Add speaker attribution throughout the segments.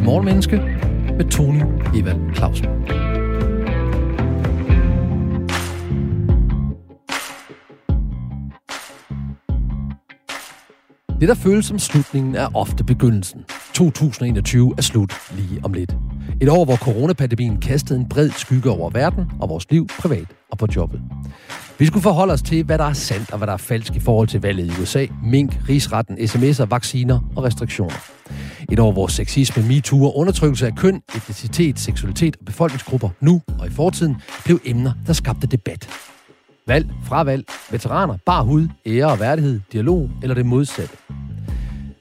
Speaker 1: til Morgenmenneske med Tony Evald Clausen. Det, der føles som slutningen, er ofte begyndelsen. 2021 er slut lige om lidt. Et år, hvor coronapandemien kastede en bred skygge over verden og vores liv, privat og på jobbet. Vi skulle forholde os til, hvad der er sandt og hvad der er falsk i forhold til valget i USA, mink, rigsretten, sms'er, vacciner og restriktioner. Et år, hvor sexisme, MeToo og undertrykkelse af køn, etnicitet, seksualitet og befolkningsgrupper nu og i fortiden blev emner, der skabte debat. Valg, fravalg, veteraner, bar hud, ære og værdighed, dialog eller det modsatte.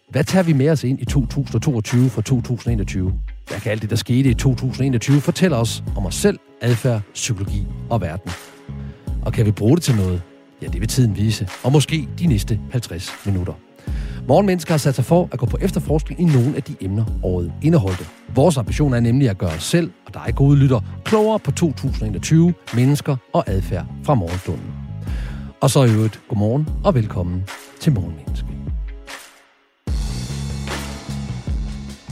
Speaker 1: Hvad tager vi med os ind i 2022 fra 2021? Hvad kan alt det, der skete i 2021, fortælle os om os selv, adfærd, psykologi og verden? Og kan vi bruge det til noget? Ja, det vil tiden vise. Og måske de næste 50 minutter. Morgenmennesker har sat sig for at gå på efterforskning i nogle af de emner, året indeholdte. Vores ambition er nemlig at gøre os selv og dig gode lytter klogere på 2021, mennesker og adfærd fra morgenstunden. Og så i øvrigt, godmorgen og velkommen til Morgenmenneske.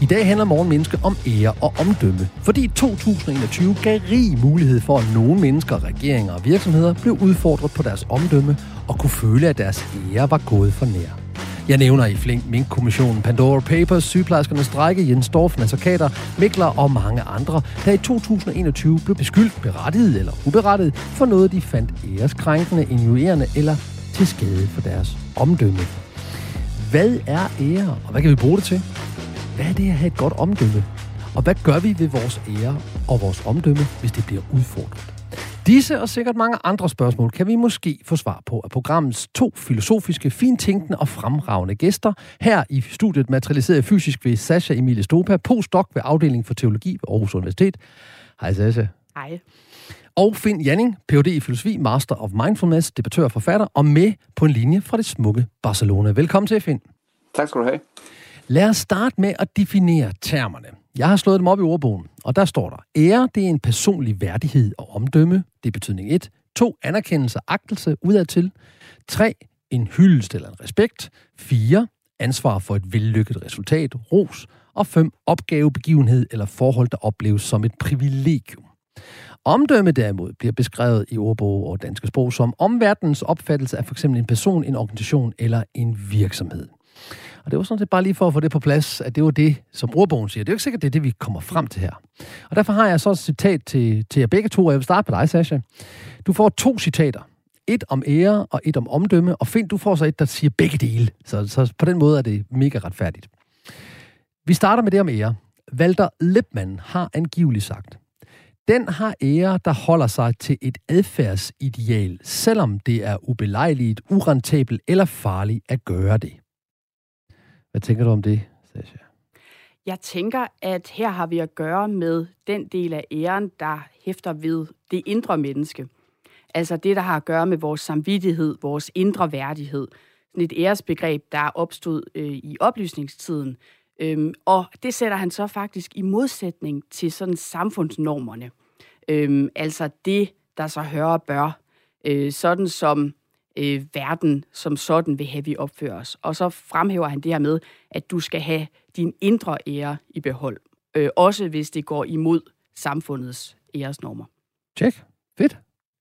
Speaker 1: I dag handler Morgenmenneske om ære og omdømme, fordi 2021 gav rig mulighed for, at nogle mennesker, regeringer og virksomheder blev udfordret på deres omdømme og kunne føle, at deres ære var gået for nær. Jeg nævner i flink Mink-kommissionen, Pandora Papers, sygeplejerskernes strække, Jens Dorf, advokater, Mikler og mange andre, der i 2021 blev beskyldt, berettiget eller uberettiget, for noget, de fandt æreskrænkende, injurerende eller til skade for deres omdømme. Hvad er ære, og hvad kan vi bruge det til? Hvad er det at have et godt omdømme? Og hvad gør vi ved vores ære og vores omdømme, hvis det bliver udfordret? Disse og sikkert mange andre spørgsmål kan vi måske få svar på af programmets to filosofiske, fintænkende og fremragende gæster. Her i studiet materialiseret fysisk ved Sasha Emilie Stopa, postdoc ved afdelingen for teologi ved Aarhus Universitet. Hej Sasha.
Speaker 2: Hej.
Speaker 1: Og Finn Janning, Ph.D. i filosofi, Master of Mindfulness, debattør og forfatter, og med på en linje fra det smukke Barcelona. Velkommen til, Finn.
Speaker 3: Tak skal du have.
Speaker 1: Lad os starte med at definere termerne. Jeg har slået dem op i ordbogen, og der står der, ære det er en personlig værdighed og omdømme, det er betydning 1. 2. Anerkendelse og agtelse udadtil. 3. En hyldest eller en respekt. 4. Ansvar for et vellykket resultat, ros. Og 5. Opgave, begivenhed eller forhold, der opleves som et privilegium. Omdømme derimod bliver beskrevet i ordbog og danske sprog som omverdenens opfattelse af f.eks. en person, en organisation eller en virksomhed. Og det var sådan set bare lige for at få det på plads, at det var det, som ordbogen siger. Det er jo ikke sikkert, det er det, vi kommer frem til her. Og derfor har jeg så et citat til, til jer begge to, og jeg vil starte med dig, Sasha. Du får to citater. Et om ære og et om omdømme, og find, du får så et, der siger begge dele. Så, så på den måde er det mega retfærdigt. Vi starter med det om ære. Walter Lippmann har angiveligt sagt, den har ære, der holder sig til et adfærdsideal, selvom det er ubelejligt, urentabelt eller farligt at gøre det. Hvad tænker du om det, Sasha?
Speaker 2: Jeg tænker, at her har vi at gøre med den del af æren, der hæfter ved det indre menneske. Altså det, der har at gøre med vores samvittighed, vores indre værdighed. Sådan et æresbegreb, der er opstået øh, i oplysningstiden. Øhm, og det sætter han så faktisk i modsætning til sådan samfundsnormerne. Øhm, altså det, der så hører bør. Øh, sådan som øh, verden som sådan vil have, vi opfører os. Og så fremhæver han det her med, at du skal have din indre ære i behold. Øh, også hvis det går imod samfundets æresnormer.
Speaker 1: Tjek. Fedt.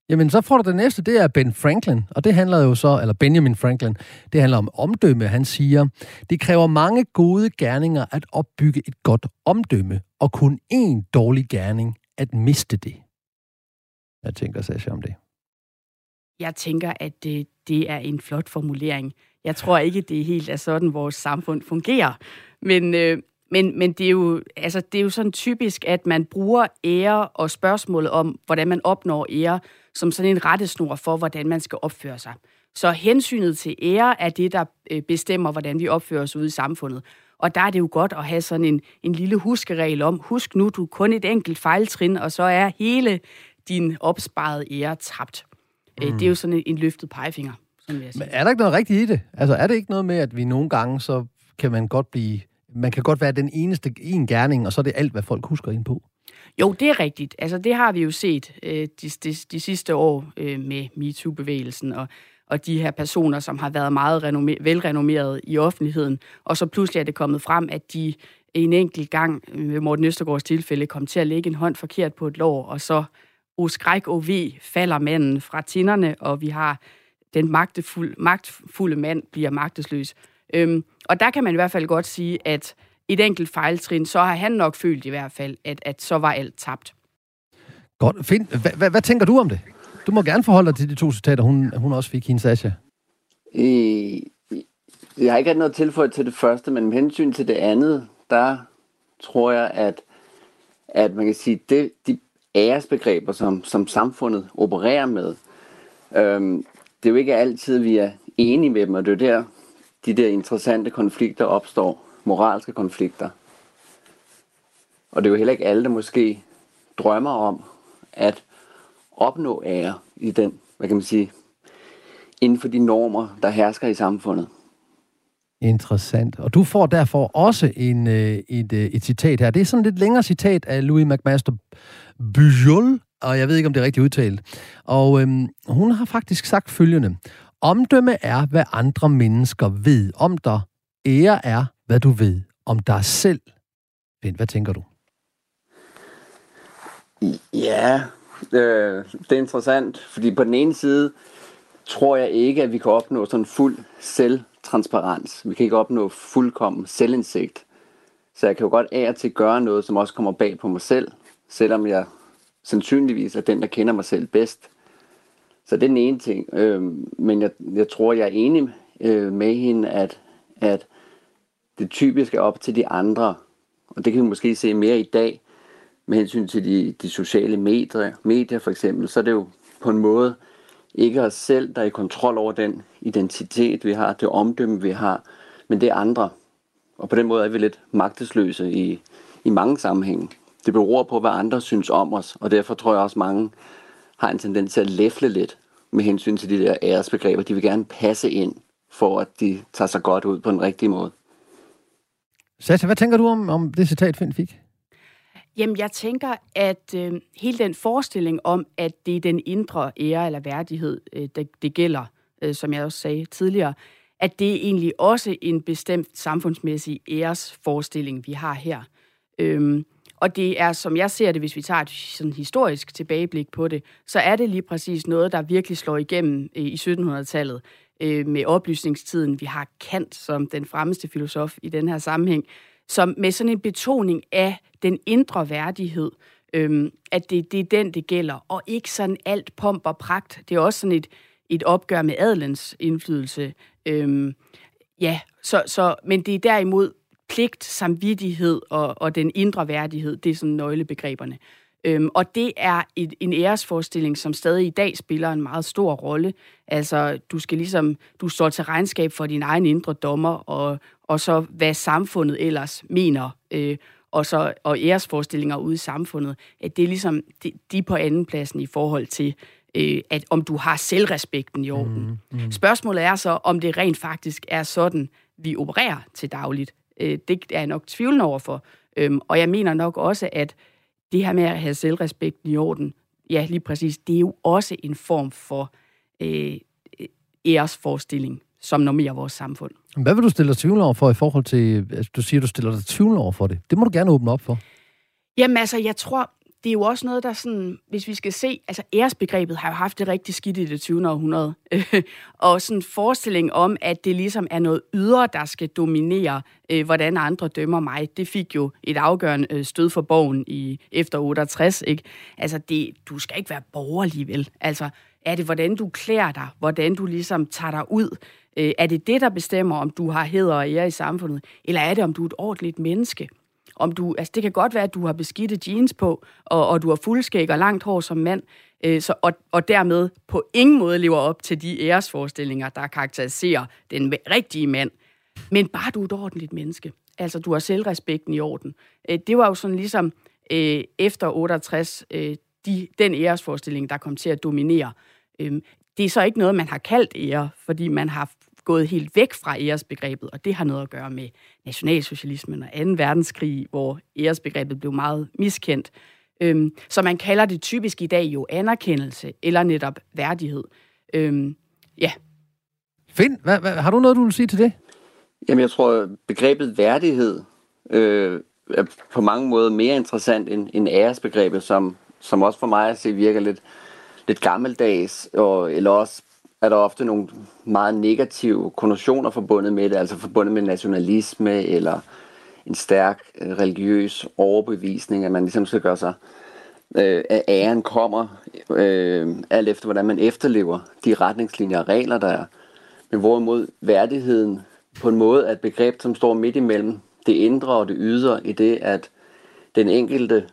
Speaker 1: Jamen, så får du det næste, det er Ben Franklin, og det handler jo så, eller Benjamin Franklin, det handler om omdømme. Han siger, det kræver mange gode gerninger at opbygge et godt omdømme, og kun én dårlig gerning at miste det. Hvad tænker Sasha om det?
Speaker 2: Jeg tænker, at det, det er en flot formulering. Jeg tror ikke, det er helt er sådan, vores samfund fungerer. Men, øh, men, men det, er jo, altså, det er jo sådan typisk, at man bruger ære og spørgsmålet om, hvordan man opnår ære, som sådan en rettesnor for, hvordan man skal opføre sig. Så hensynet til ære er det, der øh, bestemmer, hvordan vi opfører os ude i samfundet. Og der er det jo godt at have sådan en, en lille huskeregel om, husk nu, du er kun et enkelt fejltrin, og så er hele din opsparede ære tabt. Mm. Det er jo sådan en, en løftet pegefinger. Sådan vil jeg sige.
Speaker 1: Men er der ikke noget rigtigt i det? Altså, er det ikke noget med, at vi nogle gange, så kan man godt blive... Man kan godt være den eneste en gerning, og så er det alt, hvad folk husker ind på.
Speaker 2: Jo, det er rigtigt. Altså, det har vi jo set øh, de, de, de sidste år øh, med MeToo-bevægelsen, og, og de her personer, som har været meget renommer- velrenommeret i offentligheden, og så pludselig er det kommet frem, at de en enkelt gang med Morten Østergaards tilfælde kom til at lægge en hånd forkert på et lår, og så o skræk o v falder manden fra tinderne, og vi har den magtfulde, magtfulde mand bliver magtesløs. Øhm, og der kan man i hvert fald godt sige, at et enkelt fejltrin, så har han nok følt i hvert fald, at, at så var alt tabt.
Speaker 1: Godt. Fint. Hvad, hvad, hvad tænker du om det? Du må gerne forholde dig til de to citater, hun, hun også fik, hende Sasha.
Speaker 3: Øh, jeg har ikke noget tilføjet til det første, men med hensyn til det andet, der tror jeg, at, at man kan sige, det, de æresbegreber, som, som samfundet opererer med, øhm, det er jo ikke altid, vi er enige med dem, og det er der, de der interessante konflikter opstår, moralske konflikter. Og det er jo heller ikke alle, der måske drømmer om at opnå ære i den, hvad kan man sige, inden for de normer, der hersker i samfundet.
Speaker 1: Interessant. Og du får derfor også en, øh, et, øh, et citat her. Det er sådan et lidt længere citat af Louis McMaster Bujol, og jeg ved ikke, om det er rigtigt udtalt. Og øhm, hun har faktisk sagt følgende. Omdømme er, hvad andre mennesker ved om dig. Ære er, hvad du ved om dig selv. Hvad tænker du?
Speaker 3: Ja, øh, det er interessant, fordi på den ene side tror jeg ikke, at vi kan opnå sådan fuld selvtransparens. Vi kan ikke opnå fuldkommen selvindsigt. Så jeg kan jo godt af og til gøre noget, som også kommer bag på mig selv, selvom jeg sandsynligvis er den, der kender mig selv bedst. Så det er den ene ting. Øh, men jeg, jeg tror, jeg er enig øh, med hende, at, at det typisk er op til de andre. Og det kan vi måske se mere i dag, med hensyn til de, de sociale medier, medier for eksempel, så er det jo på en måde ikke os selv, der er i kontrol over den identitet, vi har, det omdømme, vi har, men det er andre. Og på den måde er vi lidt magtesløse i, i mange sammenhænge. Det beror på, hvad andre synes om os, og derfor tror jeg også, mange har en tendens til at læfle lidt med hensyn til de der æresbegreber. De vil gerne passe ind, for at de tager sig godt ud på en rigtig måde.
Speaker 1: Sasha, hvad tænker du om, om det citat, Finn fik?
Speaker 2: Jamen, jeg tænker, at øh, hele den forestilling om, at det er den indre ære eller værdighed, øh, det, det gælder, øh, som jeg også sagde tidligere, at det er egentlig også en bestemt samfundsmæssig æresforestilling, vi har her. Øhm, og det er, som jeg ser det, hvis vi tager et sådan historisk tilbageblik på det, så er det lige præcis noget, der virkelig slår igennem øh, i 1700-tallet øh, med oplysningstiden. Vi har Kant som den fremmeste filosof i den her sammenhæng, som med sådan en betoning af den indre værdighed, øhm, at det, det er den, det gælder, og ikke sådan alt pomp og pragt. Det er også sådan et, et opgør med adelens indflydelse. Øhm, ja, så, så, men det er derimod pligt, samvittighed og, og den indre værdighed, det er sådan nøglebegreberne. Øhm, og det er et, en æresforestilling, som stadig i dag spiller en meget stor rolle. Altså, du skal ligesom, du står til regnskab for din egen indre dommer, og, og så hvad samfundet ellers mener, øh, og så og æresforestillinger ude i samfundet, at det er ligesom, de, de er på anden pladsen i forhold til, øh, at om du har selvrespekten i orden. Mm, mm. Spørgsmålet er så, om det rent faktisk er sådan, vi opererer til dagligt. Øh, det er jeg nok tvivlende overfor. Øhm, og jeg mener nok også, at det her med at have selvrespekten i orden, ja, lige præcis, det er jo også en form for øh, æresforestilling, som normerer vores samfund.
Speaker 1: Hvad vil du stille dig tvivl over for i forhold til, altså, du siger, du stiller dig tvivl over for det. Det må du gerne åbne op for.
Speaker 2: Jamen altså, jeg tror, det er jo også noget, der sådan, hvis vi skal se, altså æresbegrebet har jo haft det rigtig skidt i det 20. århundrede. og sådan en forestilling om, at det ligesom er noget ydre, der skal dominere, øh, hvordan andre dømmer mig, det fik jo et afgørende øh, stød for borgen i efter 68, ikke? Altså, det, du skal ikke være borgerlig, vel? Altså, er det, hvordan du klæder dig, hvordan du ligesom tager dig ud? Øh, er det det, der bestemmer, om du har heder og ære i samfundet? Eller er det, om du er et ordentligt menneske? Om du, altså det kan godt være, at du har beskidte jeans på, og, og du har fuldskæg og langt hår som mand, øh, så, og, og dermed på ingen måde lever op til de æresforestillinger, der karakteriserer den rigtige mand. Men bare du er et ordentligt menneske. Altså, du har selvrespekten i orden. Øh, det var jo sådan ligesom øh, efter 68, øh, de, den æresforestilling, der kom til at dominere. Øh, det er så ikke noget, man har kaldt ære, fordi man har gået helt væk fra æresbegrebet, og det har noget at gøre med nationalsocialismen og 2. verdenskrig, hvor æresbegrebet blev meget miskendt. Øhm, så man kalder det typisk i dag jo anerkendelse eller netop værdighed. Øhm, ja.
Speaker 1: Finn, hvad, hvad, har du noget, du vil sige til det?
Speaker 3: Jamen, jeg tror, begrebet værdighed øh, er på mange måder mere interessant end, end æresbegrebet, som, som også for mig at se virker lidt, lidt gammeldags, og, eller også er der ofte nogle meget negative konnotationer forbundet med det, altså forbundet med nationalisme eller en stærk øh, religiøs overbevisning, at man ligesom skal gøre sig, øh, at æren kommer, øh, alt efter hvordan man efterlever de retningslinjer og regler, der er. Men hvorimod værdigheden på en måde er et begreb, som står midt imellem det indre og det ydre, i det at den enkelte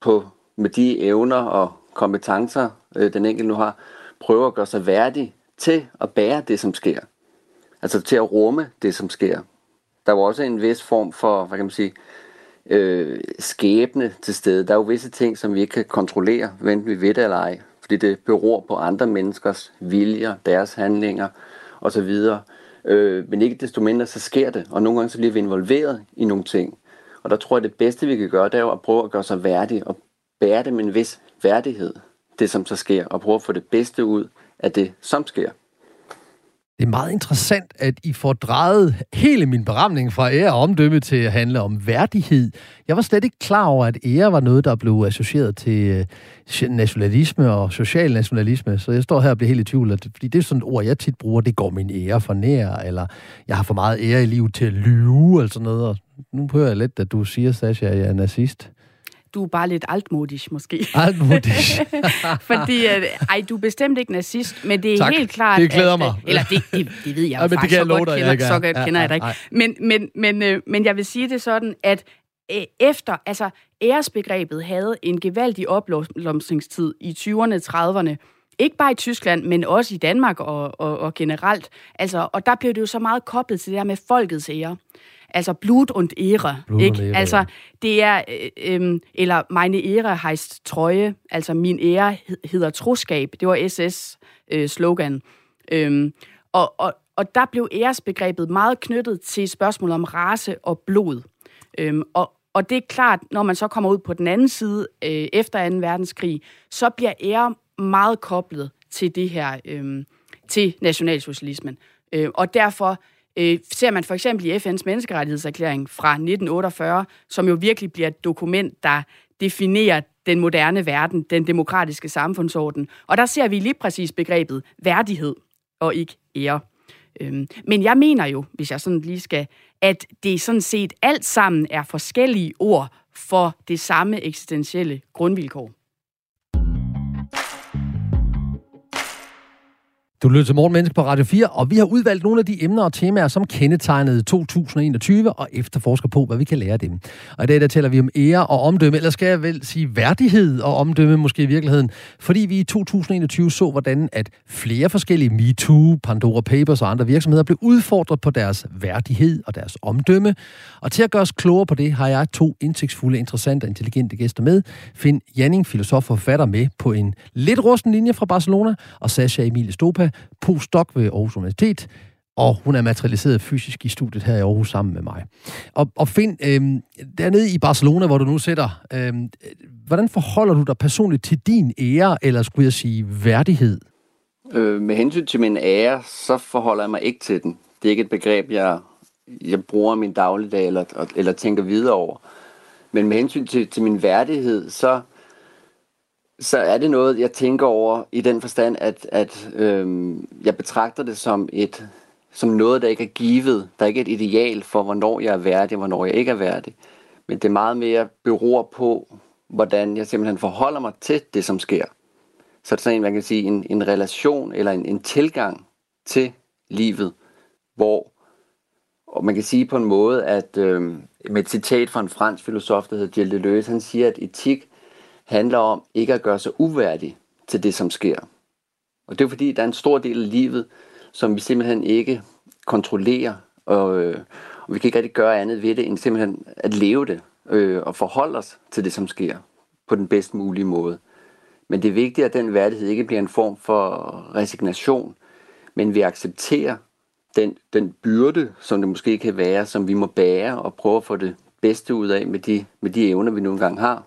Speaker 3: på, med de evner og kompetencer, øh, den enkelte nu har, prøver at gøre sig værdig til at bære det, som sker. Altså til at rumme det, som sker. Der er jo også en vis form for, hvad kan man sige, øh, skæbne til stede. Der er jo visse ting, som vi ikke kan kontrollere, hvem vi ved det eller ej. Fordi det beror på andre menneskers viljer, deres handlinger osv. Øh, men ikke desto mindre, så sker det. Og nogle gange så bliver vi involveret i nogle ting. Og der tror jeg, det bedste vi kan gøre, det er jo at prøve at gøre sig værdig og bære det med en vis værdighed det, som så sker, og prøve at få det bedste ud af det, som sker.
Speaker 1: Det er meget interessant, at I får drejet hele min beramning fra ære og omdømme til at handle om værdighed. Jeg var slet ikke klar over, at ære var noget, der blev associeret til øh, nationalisme og social nationalisme. Så jeg står her og bliver helt i tvivl, fordi det er sådan et ord, jeg tit bruger, det går min ære for nær, eller jeg har for meget ære i livet til at lyve, eller sådan noget. Og nu hører jeg lidt, at du siger, Sasha, at jeg er nazist
Speaker 2: du er bare lidt altmodisk, måske.
Speaker 1: Altmodisk.
Speaker 2: Fordi, uh, ej, du er bestemt ikke nazist, men det er
Speaker 1: tak.
Speaker 2: helt klart...
Speaker 1: Det glæder at, mig.
Speaker 2: Eller det, det, det ved jeg ja, faktisk, det så godt, dig, kender, så godt ja, kender ja, jeg dig ikke. Men, men, men, øh, men jeg vil sige det sådan, at øh, efter, altså æresbegrebet havde en gevaldig opblomstringstid i 20'erne, 30'erne, ikke bare i Tyskland, men også i Danmark og, og, og generelt. Altså, og der blev det jo så meget koblet til det der med folkets ære. Altså Blut und Ehre. Blut ikke? Ehre, altså, det er, øh, øh, eller meine Ehre heist trøje, altså min ære hedder troskab. Det var SS øh, slogan. Øhm, og, og, og der blev æresbegrebet meget knyttet til spørgsmålet om race og blod. Øhm, og, og det er klart, når man så kommer ud på den anden side øh, efter 2. verdenskrig, så bliver ære meget koblet til det her, øh, til nationalsocialismen. Øh, og derfor Øh, ser man for eksempel i FN's menneskerettighedserklæring fra 1948, som jo virkelig bliver et dokument, der definerer den moderne verden, den demokratiske samfundsorden. Og der ser vi lige præcis begrebet værdighed og ikke ære. Øhm, men jeg mener jo, hvis jeg sådan lige skal, at det sådan set alt sammen er forskellige ord for det samme eksistentielle grundvilkår.
Speaker 1: Du lytter til Morgenmenneske på Radio 4, og vi har udvalgt nogle af de emner og temaer, som kendetegnede 2021, og efterforsker på, hvad vi kan lære af dem. Og i dag der taler vi om ære og omdømme, eller skal jeg vel sige værdighed og omdømme måske i virkeligheden, fordi vi i 2021 så, hvordan at flere forskellige MeToo, Pandora Papers og andre virksomheder blev udfordret på deres værdighed og deres omdømme. Og til at gøre os klogere på det, har jeg to indsigtsfulde, interessante og intelligente gæster med. Find Janning, filosof og forfatter, med på en lidt rusten linje fra Barcelona, og Sasha Emilie Stopa, postdoc ved Aarhus Universitet, og hun er materialiseret fysisk i studiet her i Aarhus sammen med mig. Og, og Finn, øh, dernede i Barcelona, hvor du nu sætter, øh, hvordan forholder du dig personligt til din ære, eller skulle jeg sige værdighed?
Speaker 3: Øh, med hensyn til min ære, så forholder jeg mig ikke til den. Det er ikke et begreb, jeg, jeg bruger min dagligdag eller, eller tænker videre over. Men med hensyn til, til min værdighed, så så er det noget, jeg tænker over i den forstand, at, at øhm, jeg betragter det som et som noget, der ikke er givet. Der er ikke et ideal for, hvornår jeg er værdig og hvornår jeg ikke er værdig. Men det er meget mere beror på, hvordan jeg simpelthen forholder mig til det, som sker. Så det er sådan en, man kan sige, en, en relation eller en, en tilgang til livet, hvor og man kan sige på en måde, at øh, med et citat fra en fransk filosof, der hedder Gilles Deleuze, han siger, at etik handler om ikke at gøre sig uværdig til det, som sker. Og det er fordi, der er en stor del af livet, som vi simpelthen ikke kontrollerer, og, øh, og vi kan ikke rigtig gøre andet ved det, end simpelthen at leve det, øh, og forholde os til det, som sker, på den bedst mulige måde. Men det er vigtigt, at den værdighed ikke bliver en form for resignation, men vi accepterer den, den byrde, som det måske kan være, som vi må bære, og prøve at få det bedste ud af med de, med de evner, vi nu engang har.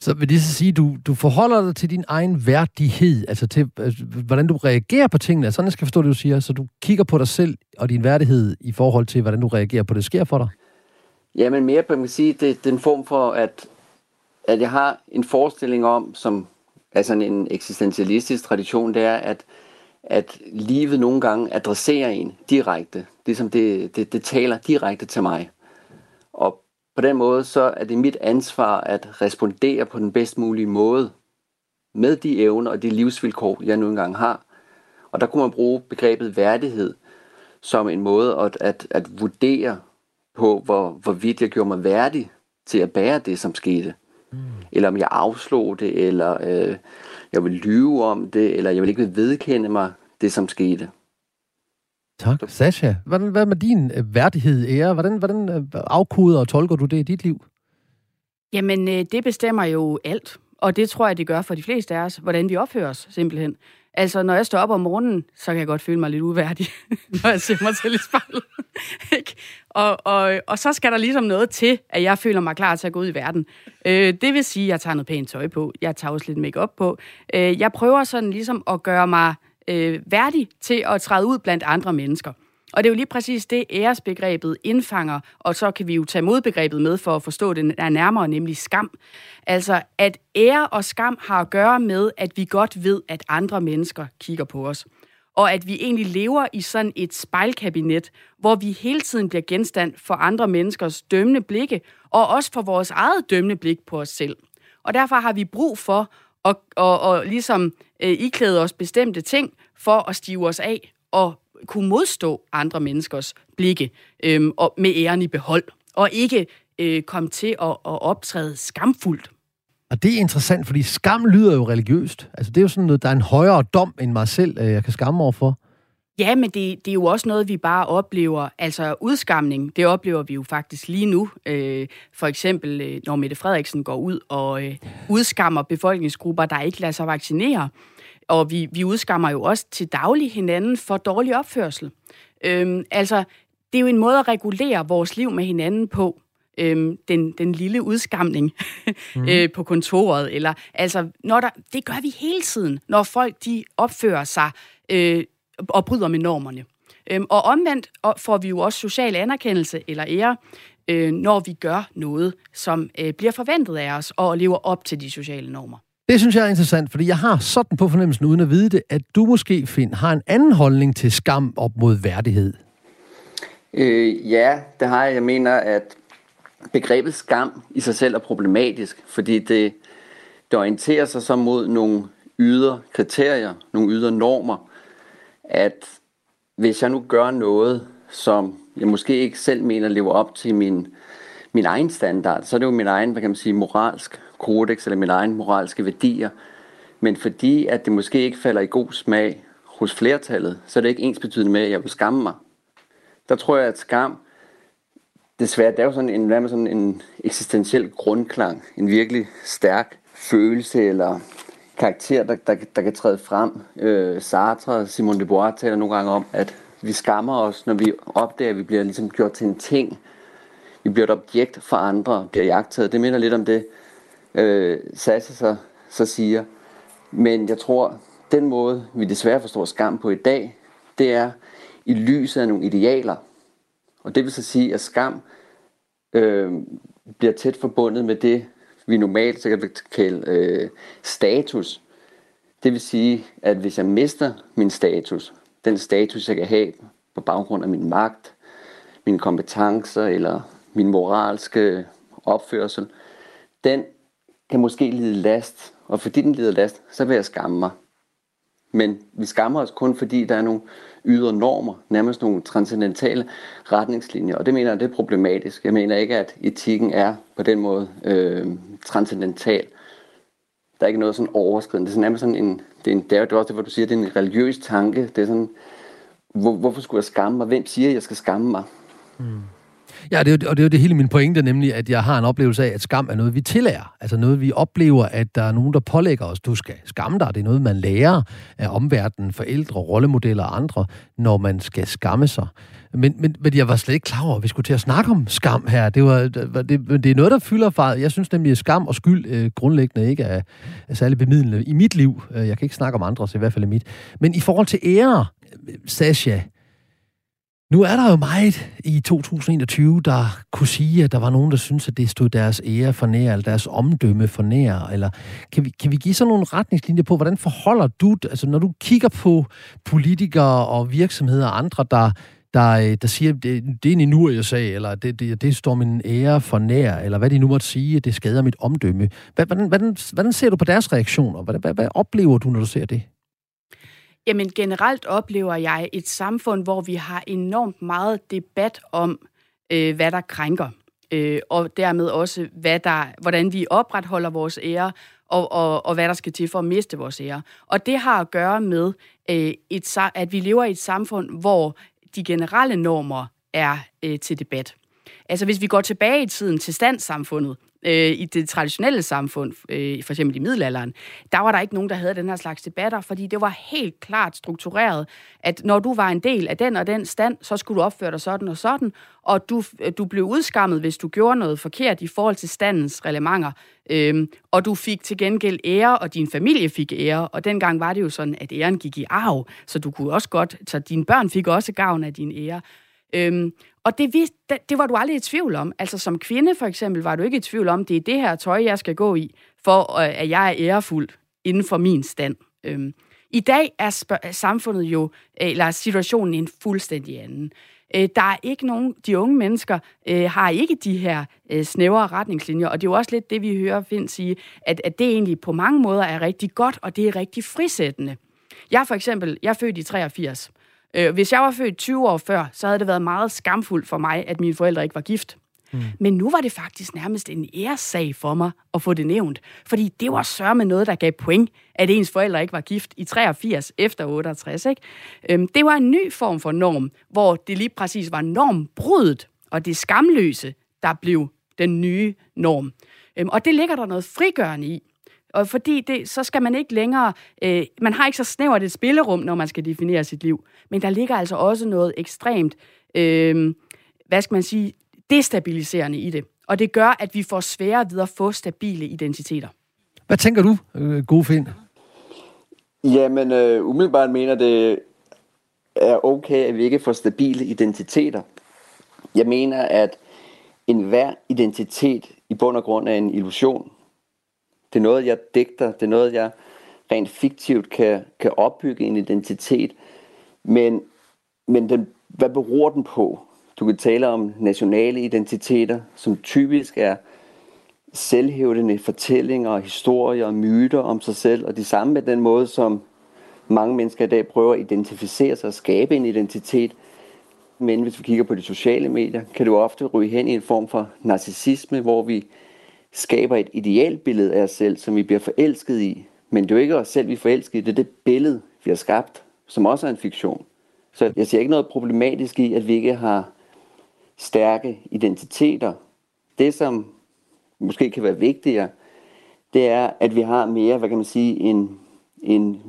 Speaker 1: Så vil det så sige, at du, du forholder dig til din egen værdighed, altså til, altså, hvordan du reagerer på tingene. Sådan jeg skal forstå det, du siger. Så du kigger på dig selv og din værdighed i forhold til, hvordan du reagerer på det, der sker for dig?
Speaker 3: Jamen mere man kan sige, det, det er en form for, at, at jeg har en forestilling om, som er sådan en eksistentialistisk tradition, det er, at, at livet nogle gange adresserer en direkte. Ligesom det, det, det taler direkte til mig. Og på den måde, så er det mit ansvar at respondere på den bedst mulige måde med de evner og de livsvilkår, jeg nu engang har. Og der kunne man bruge begrebet værdighed som en måde at, at, at vurdere på, hvor, hvorvidt jeg gjorde mig værdig til at bære det, som skete. Mm. Eller om jeg afslog det, eller øh, jeg vil lyve om det, eller jeg vil ikke vedkende mig det, som skete.
Speaker 1: Tak. Sasha, hvordan, hvad med din øh, værdighed, ære? Hvordan, hvordan øh, afkoder og tolker du det i dit liv?
Speaker 2: Jamen, øh, det bestemmer jo alt. Og det tror jeg, det gør for de fleste af os, hvordan vi opfører os, simpelthen. Altså, når jeg står op om morgenen, så kan jeg godt føle mig lidt uværdig, når jeg ser mig selv i spejlet. og, og, og så skal der ligesom noget til, at jeg føler mig klar til at gå ud i verden. Øh, det vil sige, at jeg tager noget pænt tøj på. Jeg tager også lidt makeup på. Øh, jeg prøver sådan ligesom at gøre mig øh, værdig til at træde ud blandt andre mennesker. Og det er jo lige præcis det, æresbegrebet indfanger, og så kan vi jo tage modbegrebet med for at forstå det er nærmere, nemlig skam. Altså, at ære og skam har at gøre med, at vi godt ved, at andre mennesker kigger på os. Og at vi egentlig lever i sådan et spejlkabinet, hvor vi hele tiden bliver genstand for andre menneskers dømmende blikke, og også for vores eget dømmende blik på os selv. Og derfor har vi brug for at, at, at, at ligesom øh, iklæde os bestemte ting for at stive os af og kunne modstå andre menneskers blikke øh, og med æren i behold, og ikke øh, komme til at, at optræde skamfuldt.
Speaker 1: Og det er interessant, fordi skam lyder jo religiøst. Altså det er jo sådan noget, der er en højere dom end mig selv, øh, jeg kan skamme over for.
Speaker 2: Ja, men det, det er jo også noget, vi bare oplever. Altså udskamning, det oplever vi jo faktisk lige nu. Øh, for eksempel, øh, når Mette Frederiksen går ud og øh, udskammer befolkningsgrupper, der ikke lader sig vaccinere. Og vi, vi udskammer jo også til daglig hinanden for dårlig opførsel. Øhm, altså, det er jo en måde at regulere vores liv med hinanden på. Øhm, den, den lille udskamning mm. øh, på kontoret. Eller, altså, når der, det gør vi hele tiden, når folk de opfører sig øh, og bryder med normerne. Øhm, og omvendt får vi jo også social anerkendelse eller ære, øh, når vi gør noget, som øh, bliver forventet af os og lever op til de sociale normer.
Speaker 1: Det synes jeg er interessant, fordi jeg har sådan på fornemmelsen, uden at vide det, at du måske, Finn, har en anden holdning til skam op mod værdighed.
Speaker 3: Øh, ja, det har jeg. Jeg mener, at begrebet skam i sig selv er problematisk, fordi det, det orienterer sig så mod nogle ydre kriterier, nogle ydre normer, at hvis jeg nu gør noget, som jeg måske ikke selv mener lever op til min, min egen standard, så er det jo min egen, hvad kan man sige, moralsk kodex eller min egen moralske værdier. Men fordi at det måske ikke falder i god smag hos flertallet, så er det ikke ens betydende med, at jeg vil skamme mig. Der tror jeg, at skam, desværre, det er jo sådan en, hvad med sådan en eksistentiel grundklang, en virkelig stærk følelse eller karakter, der, der, der kan træde frem. Øh, Sartre og Simone de Beauvoir taler nogle gange om, at vi skammer os, når vi opdager, at vi bliver ligesom gjort til en ting. Vi bliver et objekt for andre, bliver jagtet. Det minder lidt om det, øh, Sasse så, så siger. Men jeg tror, den måde, vi desværre forstår skam på i dag, det er i lyset af nogle idealer. Og det vil så sige, at skam øh, bliver tæt forbundet med det, vi normalt så kan kalde øh, status. Det vil sige, at hvis jeg mister min status, den status, jeg kan have på baggrund af min magt, mine kompetencer eller min moralske opførsel, den kan måske lide last, og fordi den lider last, så vil jeg skamme mig. Men vi skammer os kun, fordi der er nogle ydre normer, nærmest nogle transcendentale retningslinjer, og det mener jeg, det er problematisk. Jeg mener ikke, at etikken er på den måde øh, transcendental. Der er ikke noget sådan overskridende. Det er sådan nærmest sådan en, det er, en, det er også det, hvor du siger, det er en religiøs tanke. Det er sådan, hvor, hvorfor skulle jeg skamme mig? Hvem siger, at jeg skal skamme mig? Mm.
Speaker 1: Ja, det er, og det er jo det hele min pointe, nemlig at jeg har en oplevelse af, at skam er noget, vi tillærer. Altså noget, vi oplever, at der er nogen, der pålægger os, du skal skamme dig. Det er noget, man lærer af omverdenen, forældre, rollemodeller og andre, når man skal skamme sig. Men, men, men jeg var slet ikke klar over, at vi skulle til at snakke om skam her. Det, var, det, det er noget, der fylder far. Jeg synes nemlig, at skam og skyld øh, grundlæggende ikke er, er særlig bemidlende i mit liv. Øh, jeg kan ikke snakke om andres, i hvert fald i mit. Men i forhold til ære, Sasha, nu er der jo meget i 2021, der kunne sige, at der var nogen, der synes, at det stod deres ære for nær, eller deres omdømme for nær. Eller kan vi, kan vi give sådan nogle retningslinjer på, hvordan forholder du, altså når du kigger på politikere og virksomheder og andre, der, der, øh, der siger, det, det er en inuriesag, eller det, det, det står min ære for nær, eller hvad de nu måtte sige, det skader mit omdømme. Hvordan, hvordan, hvordan ser du på deres reaktioner? Hvad, hvad, hvad oplever du, når du ser det?
Speaker 2: Jamen generelt oplever jeg et samfund, hvor vi har enormt meget debat om, øh, hvad der krænker. Øh, og dermed også, hvad der, hvordan vi opretholder vores ære, og, og, og hvad der skal til for at miste vores ære. Og det har at gøre med, øh, et, at vi lever i et samfund, hvor de generelle normer er øh, til debat. Altså hvis vi går tilbage i tiden til standssamfundet, øh, i det traditionelle samfund, øh, for eksempel i middelalderen, der var der ikke nogen, der havde den her slags debatter, fordi det var helt klart struktureret, at når du var en del af den og den stand, så skulle du opføre dig sådan og sådan, og du, øh, du blev udskammet, hvis du gjorde noget forkert i forhold til standens relevanter, øhm, og du fik til gengæld ære, og din familie fik ære, og dengang var det jo sådan, at æren gik i arv, så du kunne også godt, så dine børn fik også gavn af din ære. Øhm, og det, vidste, det, det var du aldrig i tvivl om. Altså som kvinde for eksempel var du ikke i tvivl om, det er det her tøj, jeg skal gå i, for øh, at jeg er ærefuld inden for min stand. Øhm, I dag er samfundet jo, øh, eller situationen en fuldstændig anden. Øh, der er ikke nogen, de unge mennesker øh, har ikke de her øh, snævre retningslinjer, og det er jo også lidt det, vi hører Finn sige, at, at det egentlig på mange måder er rigtig godt, og det er rigtig frisættende. Jeg for eksempel, jeg er født i 83, Øh, hvis jeg var født 20 år før, så havde det været meget skamfuldt for mig, at mine forældre ikke var gift. Mm. Men nu var det faktisk nærmest en æressag for mig at få det nævnt. Fordi det var sørme noget, der gav point, at ens forældre ikke var gift i 83 efter 68. Ikke? Øhm, det var en ny form for norm, hvor det lige præcis var normbruddet og det skamløse, der blev den nye norm. Øhm, og det ligger der noget frigørende i. Og fordi det, så skal man ikke længere, øh, man har ikke så snævert et spillerum, når man skal definere sit liv. Men der ligger altså også noget ekstremt, øh, hvad skal man sige, destabiliserende i det. Og det gør, at vi får sværere ved at få stabile identiteter.
Speaker 1: Hvad tænker du, øh, gode Finn?
Speaker 3: Jamen, øh, umiddelbart mener det er okay, at vi ikke får stabile identiteter. Jeg mener, at enhver identitet i bund og grund er en illusion. Det er noget, jeg digter. Det er noget, jeg rent fiktivt kan, kan opbygge en identitet. Men, men den, hvad beror den på? Du kan tale om nationale identiteter, som typisk er selvhævdende fortællinger, historier og myter om sig selv, og det samme med den måde, som mange mennesker i dag prøver at identificere sig og skabe en identitet. Men hvis vi kigger på de sociale medier, kan du ofte ryge hen i en form for narcissisme, hvor vi skaber et idealbillede af os selv, som vi bliver forelsket i. Men det er jo ikke os selv, vi er forelsket i, det er det billede, vi har skabt, som også er en fiktion. Så jeg ser ikke noget problematisk i, at vi ikke har stærke identiteter. Det, som måske kan være vigtigere, det er, at vi har mere, hvad kan man sige, en, en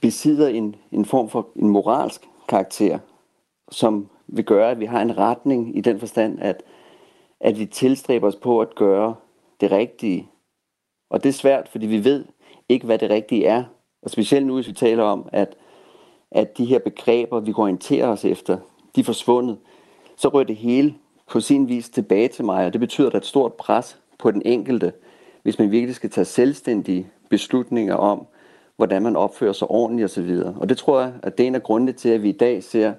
Speaker 3: besidder en, en form for en moralsk karakter, som vil gøre, at vi har en retning i den forstand, at, at vi tilstræber os på at gøre det rigtige. Og det er svært, fordi vi ved ikke, hvad det rigtige er. Og specielt nu, hvis vi taler om, at, at de her begreber, vi orienterer os efter, de er forsvundet, så rører det hele på sin vis tilbage til mig, og det betyder, at der er et stort pres på den enkelte, hvis man virkelig skal tage selvstændige beslutninger om, hvordan man opfører sig ordentligt osv. Og det tror jeg, at det er en af grundene til, at vi i dag ser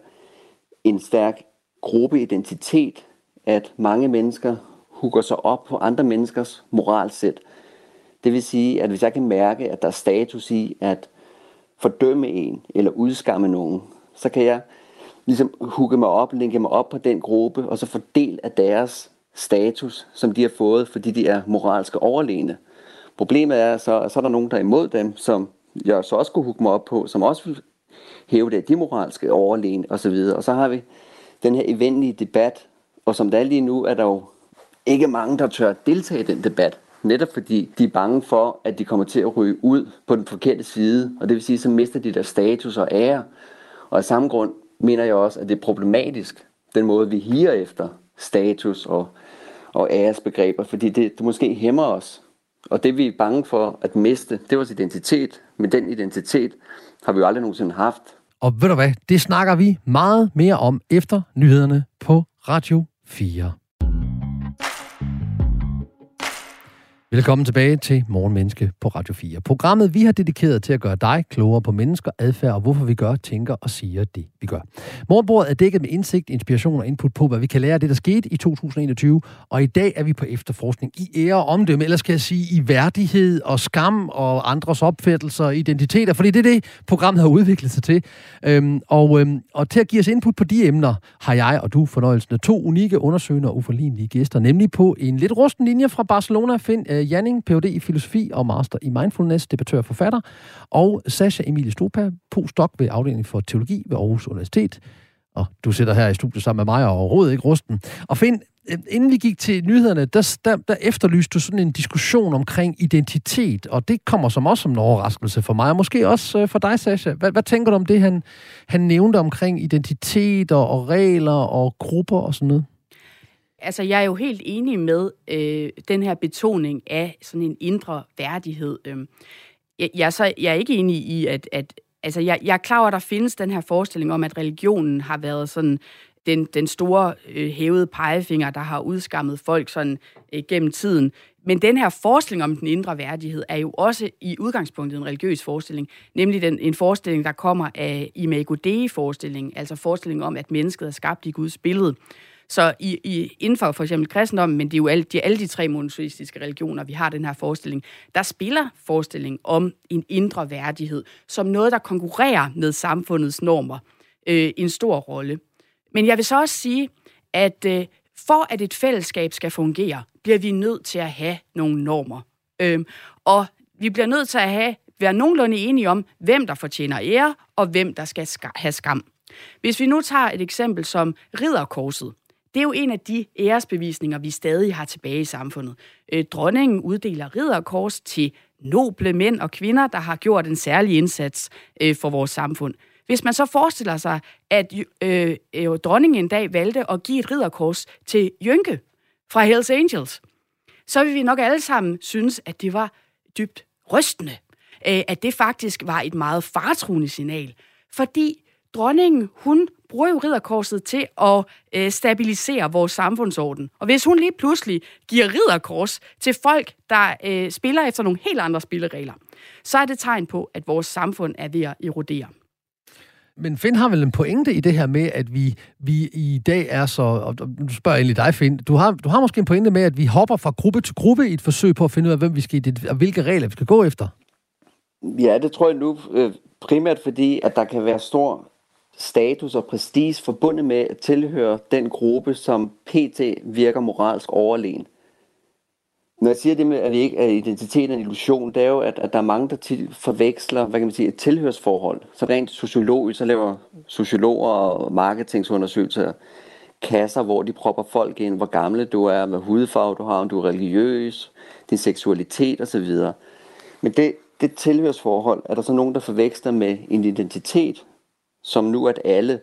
Speaker 3: en stærk gruppeidentitet, at mange mennesker hugger sig op på andre menneskers moralsæt. Det vil sige, at hvis jeg kan mærke, at der er status i at fordømme en eller udskamme nogen, så kan jeg ligesom hugge mig op, linke mig op på den gruppe, og så få del af deres status, som de har fået, fordi de er moralske overlegne. Problemet er så, at så er der nogen, der er imod dem, som jeg så også kunne hugge mig op på, som også vil hæve det, de moralske overlegne osv. Og så har vi den her eventlige debat, og som der er lige nu, er der jo ikke mange, der tør deltage i den debat. Netop fordi de er bange for, at de kommer til at ryge ud på den forkerte side. Og det vil sige, så mister de deres status og ære. Og af samme grund mener jeg også, at det er problematisk, den måde vi higer efter status og, og æresbegreber, fordi det, det måske hæmmer os. Og det vi er bange for at miste, det er vores identitet. Men den identitet har vi jo aldrig nogensinde haft.
Speaker 1: Og ved du hvad, det snakker vi meget mere om efter nyhederne på Radio 4. Velkommen tilbage til Morgenmenneske på Radio 4. Programmet, vi har dedikeret til at gøre dig klogere på mennesker, adfærd og hvorfor vi gør, tænker og siger det, vi gør. Morgenbordet er dækket med indsigt, inspiration og input på, hvad vi kan lære af det, der skete i 2021. Og i dag er vi på efterforskning i ære og omdømme, eller skal jeg sige i værdighed og skam og andres opfattelser og identiteter, fordi det er det, programmet har udviklet sig til. Øhm, og, øhm, og til at give os input på de emner, har jeg og du fornøjelsen af to unikke undersøgende og uforlignelige gæster, nemlig på en lidt rusten linje fra Barcelona, find, øh, Øh, Janning, Ph.D. i filosofi og master i mindfulness, debattør og forfatter, og Sasha Emilie Stopa, postdoc ved afdelingen for teologi ved Aarhus Universitet. Og du sidder her i studiet sammen med mig og overhovedet ikke rusten. Og find, øh, inden vi gik til nyhederne, der, der, der efterlyste du sådan en diskussion omkring identitet, og det kommer som også som en overraskelse for mig, og måske også øh, for dig, Sasha. Hvad, hvad tænker du om det, han, han nævnte omkring identitet og, og regler og grupper og sådan noget?
Speaker 2: Altså, jeg er jo helt enig med øh, den her betoning af sådan en indre værdighed. Øh, jeg, jeg, så, jeg er ikke enig i, at, at altså, jeg, jeg er klar over, at der findes den her forestilling om, at religionen har været sådan den, den store øh, hævede pegefinger, der har udskammet folk sådan øh, gennem tiden. Men den her forestilling om den indre værdighed er jo også i udgangspunktet en religiøs forestilling, nemlig den, en forestilling, der kommer af Imago Dei-forestillingen, altså forestillingen om, at mennesket er skabt i Guds billede. Så i, i, inden for for eksempel kristendommen, men det er jo alle de, alle de tre monoteistiske religioner, vi har den her forestilling, der spiller forestilling om en indre værdighed, som noget, der konkurrerer med samfundets normer, øh, en stor rolle. Men jeg vil så også sige, at øh, for at et fællesskab skal fungere, bliver vi nødt til at have nogle normer. Øh, og vi bliver nødt til at have, være nogenlunde enige om, hvem der fortjener ære, og hvem der skal have skam. Hvis vi nu tager et eksempel som ridderkorset, det er jo en af de æresbevisninger, vi stadig har tilbage i samfundet. Øh, dronningen uddeler ridderkors til noble mænd og kvinder, der har gjort en særlig indsats øh, for vores samfund. Hvis man så forestiller sig, at øh, øh, dronningen en dag valgte at give et ridderkors til Jynke fra Hells Angels, så vil vi nok alle sammen synes, at det var dybt rystende. Øh, at det faktisk var et meget fartruende signal. Fordi dronningen, hun bruger jo ridderkorset til at øh, stabilisere vores samfundsorden. Og hvis hun lige pludselig giver ridderkors til folk, der øh, spiller efter nogle helt andre spilleregler, så er det tegn på, at vores samfund er ved at erodere.
Speaker 1: Men Finn har vel en pointe i det her med, at vi, vi i dag er så... Og nu spørger jeg egentlig dig, Finn. Du har, du har måske en pointe med, at vi hopper fra gruppe til gruppe i et forsøg på at finde ud af, hvem vi skal, og hvilke regler vi skal gå efter.
Speaker 3: Ja, det tror jeg nu øh, primært fordi, at der kan være stor status og prestige forbundet med at tilhøre den gruppe, som PT virker moralsk overlegen. Når jeg siger det med, at, vi ikke, at identitet er en illusion, det er jo, at, at der er mange, der tit forveksler hvad kan man sige, et tilhørsforhold. Så rent sociologisk, så laver sociologer og marketingsundersøgelser kasser, hvor de propper folk ind, hvor gamle du er, hvad hudfarve du har, om du er religiøs, din seksualitet osv. Men det, det tilhørsforhold er der så nogen, der forveksler med en identitet, som nu at alle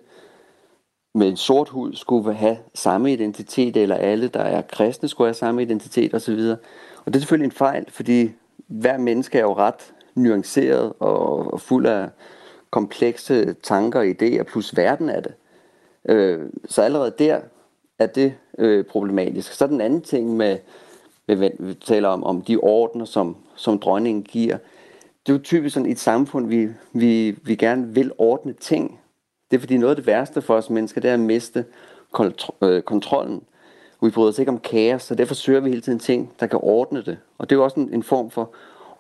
Speaker 3: med en sort hud skulle have samme identitet, eller alle, der er kristne, skulle have samme identitet osv. Og det er selvfølgelig en fejl, fordi hver menneske er jo ret nuanceret og fuld af komplekse tanker og idéer, plus verden af det. Øh, så allerede der er det øh, problematisk. Så den anden ting med, med vi taler om, om de ordner, som, som dronningen giver, det er jo typisk sådan et samfund, vi, vi, vi gerne vil ordne ting. Det er fordi noget af det værste for os mennesker, det er at miste øh, kontrollen. Vi bryder os ikke om kaos, så derfor søger vi hele tiden ting, der kan ordne det. Og det er jo også en, en form for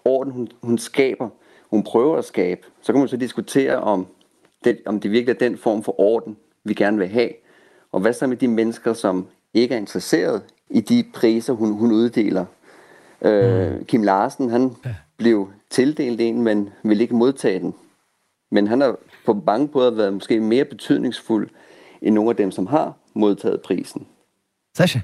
Speaker 3: orden, hun, hun skaber. Hun prøver at skabe. Så kan man så diskutere, om det, om det virkelig er den form for orden, vi gerne vil have. Og hvad så med de mennesker, som ikke er interesseret i de priser, hun, hun uddeler? Øh, mm. Kim Larsen, han ja. blev tildelt en, men vil ikke modtage den. Men han har på mange måder været måske mere betydningsfuld end nogle af dem, som har modtaget prisen.
Speaker 1: Sasha?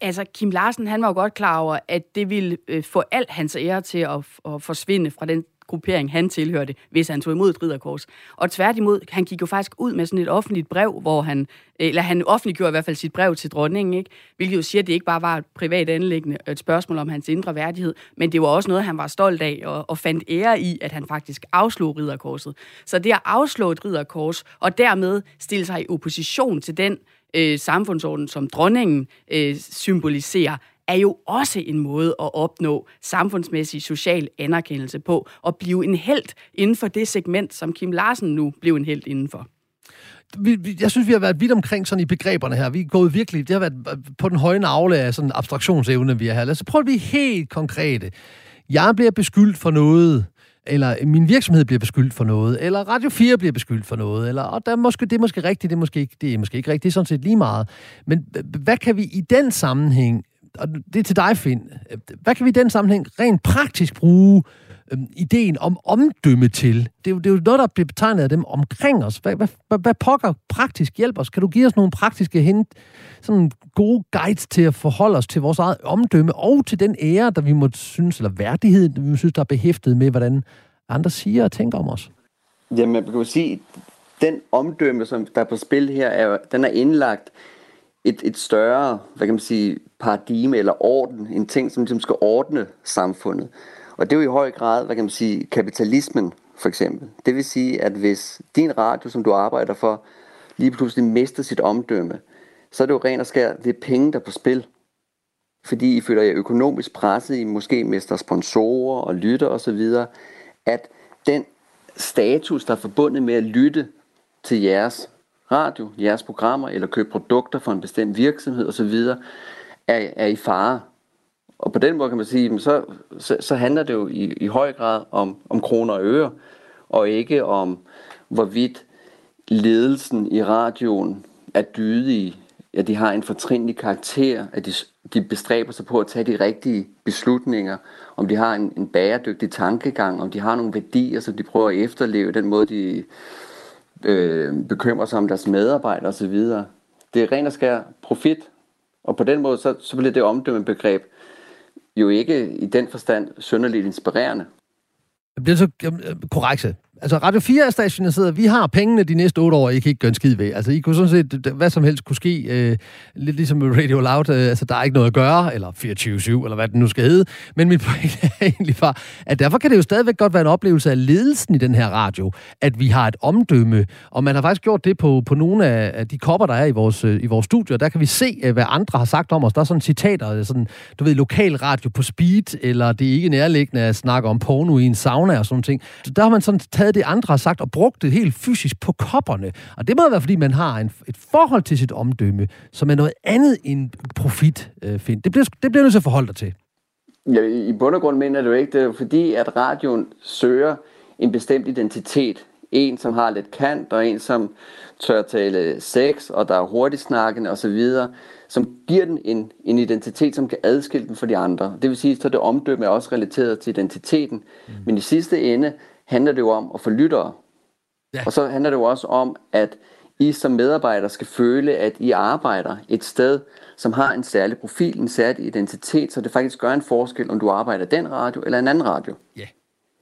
Speaker 2: Altså, Kim Larsen, han var jo godt klar over, at det ville øh, få alt hans ære til at, at forsvinde fra den gruppering, han tilhørte, hvis han tog imod et ridderkors. Og tværtimod, han gik jo faktisk ud med sådan et offentligt brev, hvor han, eller han offentliggjorde i hvert fald sit brev til dronningen, ikke? hvilket jo siger, at det ikke bare var et privat anlæggende, et spørgsmål om hans indre værdighed, men det var også noget, han var stolt af og, og fandt ære i, at han faktisk afslog ridderkorset. Så det at afslå et ridderkors, og dermed stille sig i opposition til den øh, samfundsorden, som dronningen øh, symboliserer, er jo også en måde at opnå samfundsmæssig social anerkendelse på, og blive en held inden for det segment, som Kim Larsen nu blev en held indenfor.
Speaker 1: Vi, vi, jeg synes, vi har været vidt omkring sådan i begreberne her. Vi er gået virkelig, det har været øh, på den høje navle af sådan abstraktionsevne, vi har her. Lad os prøve at blive helt konkrete. Jeg bliver beskyldt for noget, eller min virksomhed bliver beskyldt for noget, eller Radio 4 bliver beskyldt for noget, eller og der er måske, det er måske rigtigt, det er måske, ikke, det er måske ikke rigtigt, det er sådan set lige meget. Men øh, hvad kan vi i den sammenhæng, og det er til dig, Finn, hvad kan vi i den sammenhæng rent praktisk bruge øh, ideen om omdømme til? Det er, det er jo noget, der bliver betegnet af dem omkring os. Hvad, hvad, hvad, hvad pokker praktisk hjælper os? Kan du give os nogle praktiske hint, sådan gode guides til at forholde os til vores eget omdømme, og til den ære, der vi må synes, eller værdighed, der vi synes, der er behæftet med, hvordan andre siger og tænker om os?
Speaker 3: Jamen, man kan jo sige, den omdømme, som der er på spil her, er, den er indlagt et, et større, hvad kan man sige, paradigme eller orden, en ting, som ligesom skal ordne samfundet. Og det er jo i høj grad, hvad kan man sige, kapitalismen for eksempel. Det vil sige, at hvis din radio, som du arbejder for, lige pludselig mister sit omdømme, så er det jo rent og skær, det er penge, der er på spil. Fordi I føler jer økonomisk presset, I måske mister sponsorer og lytter osv., at den status, der er forbundet med at lytte til jeres radio, jeres programmer, eller købe produkter for en bestemt virksomhed osv., er, er i fare. Og på den måde kan man sige, så, så, så handler det jo i, i høj grad om, om kroner og øre, og ikke om, hvorvidt ledelsen i radioen er dydige, at de har en fortrinlig karakter, at de, de bestræber sig på at tage de rigtige beslutninger, om de har en, en bæredygtig tankegang, om de har nogle værdier, som de prøver at efterleve, den måde de øh, bekymrer sig om deres medarbejdere osv. Det er ren og skær profit, og på den måde, så, så bliver det omdømmebegreb jo ikke i den forstand synderligt inspirerende.
Speaker 1: Det er så korrekt. Altså, Radio 4 er stationeret. Vi har pengene de næste otte år, I kan ikke gøre en skid ved. Altså, I kunne sådan set, hvad som helst kunne ske, øh, lidt ligesom Radio Loud. Øh, altså, der er ikke noget at gøre, eller 24-7, eller hvad det nu skal hedde. Men mit pointe er egentlig bare, at derfor kan det jo stadigvæk godt være en oplevelse af ledelsen i den her radio, at vi har et omdømme. Og man har faktisk gjort det på, på nogle af de kopper, der er i vores, øh, i vores studio. Der kan vi se, øh, hvad andre har sagt om os. Der er sådan citater, øh, sådan, du ved, lokal radio på speed, eller det er ikke nærliggende at snakke om porno i en sauna og sådan ting. Så der har man sådan taget det, andre har sagt, og brugt det helt fysisk på kopperne. Og det må være, fordi man har en, et forhold til sit omdømme, som er noget andet end profit, øh, find. Det bliver, det bliver nødt til at forholde dig til.
Speaker 3: Ja, i bund og grund mener du ikke, det er fordi, at radioen søger en bestemt identitet. En, som har lidt kant, og en, som tør tale sex, og der er hurtigt snakkende osv., som giver den en, en identitet, som kan adskille den fra de andre. Det vil sige, at det omdømme er også relateret til identiteten. Mm. Men i sidste ende handler det jo om at få lyttere. Ja. Og så handler det jo også om, at I som medarbejder skal føle, at I arbejder et sted, som har en særlig profil, en særlig identitet, så det faktisk gør en forskel, om du arbejder den radio eller en anden radio.
Speaker 1: Ja,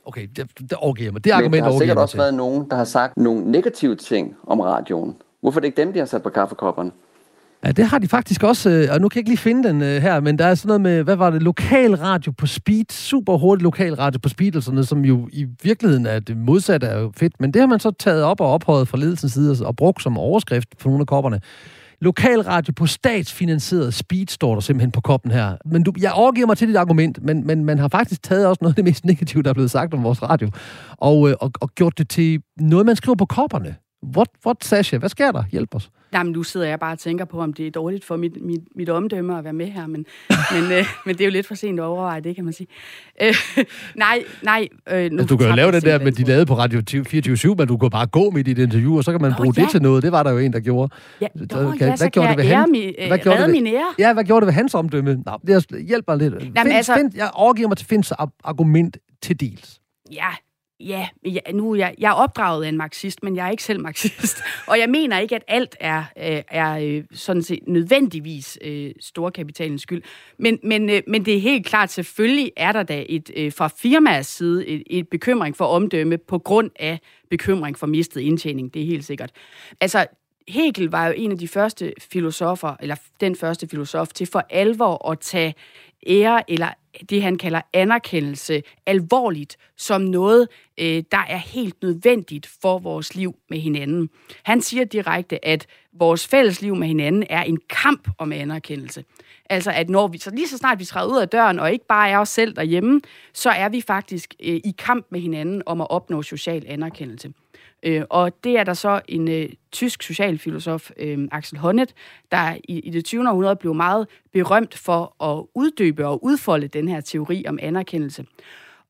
Speaker 1: okay, det, det overgiver mig. Det argument
Speaker 3: Men der
Speaker 1: har
Speaker 3: sikkert også til. været nogen, der har sagt nogle negative ting om radioen. Hvorfor er det ikke dem, de har sat på kaffekopperne?
Speaker 1: Ja, det har de faktisk også, øh, og nu kan jeg ikke lige finde den øh, her, men der er sådan noget med, hvad var det, lokal radio på speed, super hurtigt lokal radio på speed, og sådan noget, som jo i virkeligheden er det modsatte er jo fedt, men det har man så taget op og ophøjet fra ledelsens side og brugt som overskrift på nogle af kopperne. Lokal radio på statsfinansieret speed står der simpelthen på koppen her. Men du, jeg overgiver mig til dit argument, men, men man har faktisk taget også noget af det mest negative, der er blevet sagt om vores radio, og, øh, og, og gjort det til noget, man skriver på kopperne. What, what, Sasha? Hvad sker der? Hjælp os.
Speaker 2: Jamen, nu sidder jeg bare og tænker på, om det er dårligt for mit, mit, mit omdømme at være med her, men, men, øh, men det er jo lidt for sent at overveje det, kan man sige. Øh, nej, nej.
Speaker 1: Øh, nu altså, du kan jo lave det der med, de lavede på Radio 24 men du kan bare gå midt i et interview, og så kan man bruge ja. det til noget. Det var der jo en, der gjorde.
Speaker 2: Ja, så, dog, kan, ja, så hvad gjorde det ved han? Mi, øh, hvad gjorde det ved, min ære.
Speaker 1: Ja, hvad gjorde det ved hans omdømme? Nå, det hjælper lidt. Jamen, find, altså, find, jeg overgiver mig til Finds argument til dels.
Speaker 2: Ja, Ja, jeg, nu jeg, jeg er opdraget af en marxist, men jeg er ikke selv marxist. Og jeg mener ikke, at alt er, øh, er øh, sådan set nødvendigvis øh, storkapitalens skyld. Men, men, øh, men det er helt klart, selvfølgelig er der da et, øh, fra firmaets side et, et bekymring for omdømme på grund af bekymring for mistet indtjening. Det er helt sikkert. Altså, Hegel var jo en af de første filosofer, eller den første filosof, til for alvor at tage ære eller det, han kalder anerkendelse, alvorligt som noget, øh, der er helt nødvendigt for vores liv med hinanden. Han siger direkte, at vores fælles liv med hinanden er en kamp om anerkendelse. Altså, at når vi, så lige så snart vi træder ud af døren, og ikke bare er os selv derhjemme, så er vi faktisk øh, i kamp med hinanden om at opnå social anerkendelse. Øh, og det er der så en øh, tysk socialfilosof, øh, Axel Honneth, der i, i det 20. århundrede blev meget berømt for at uddybe og udfolde den her teori om anerkendelse.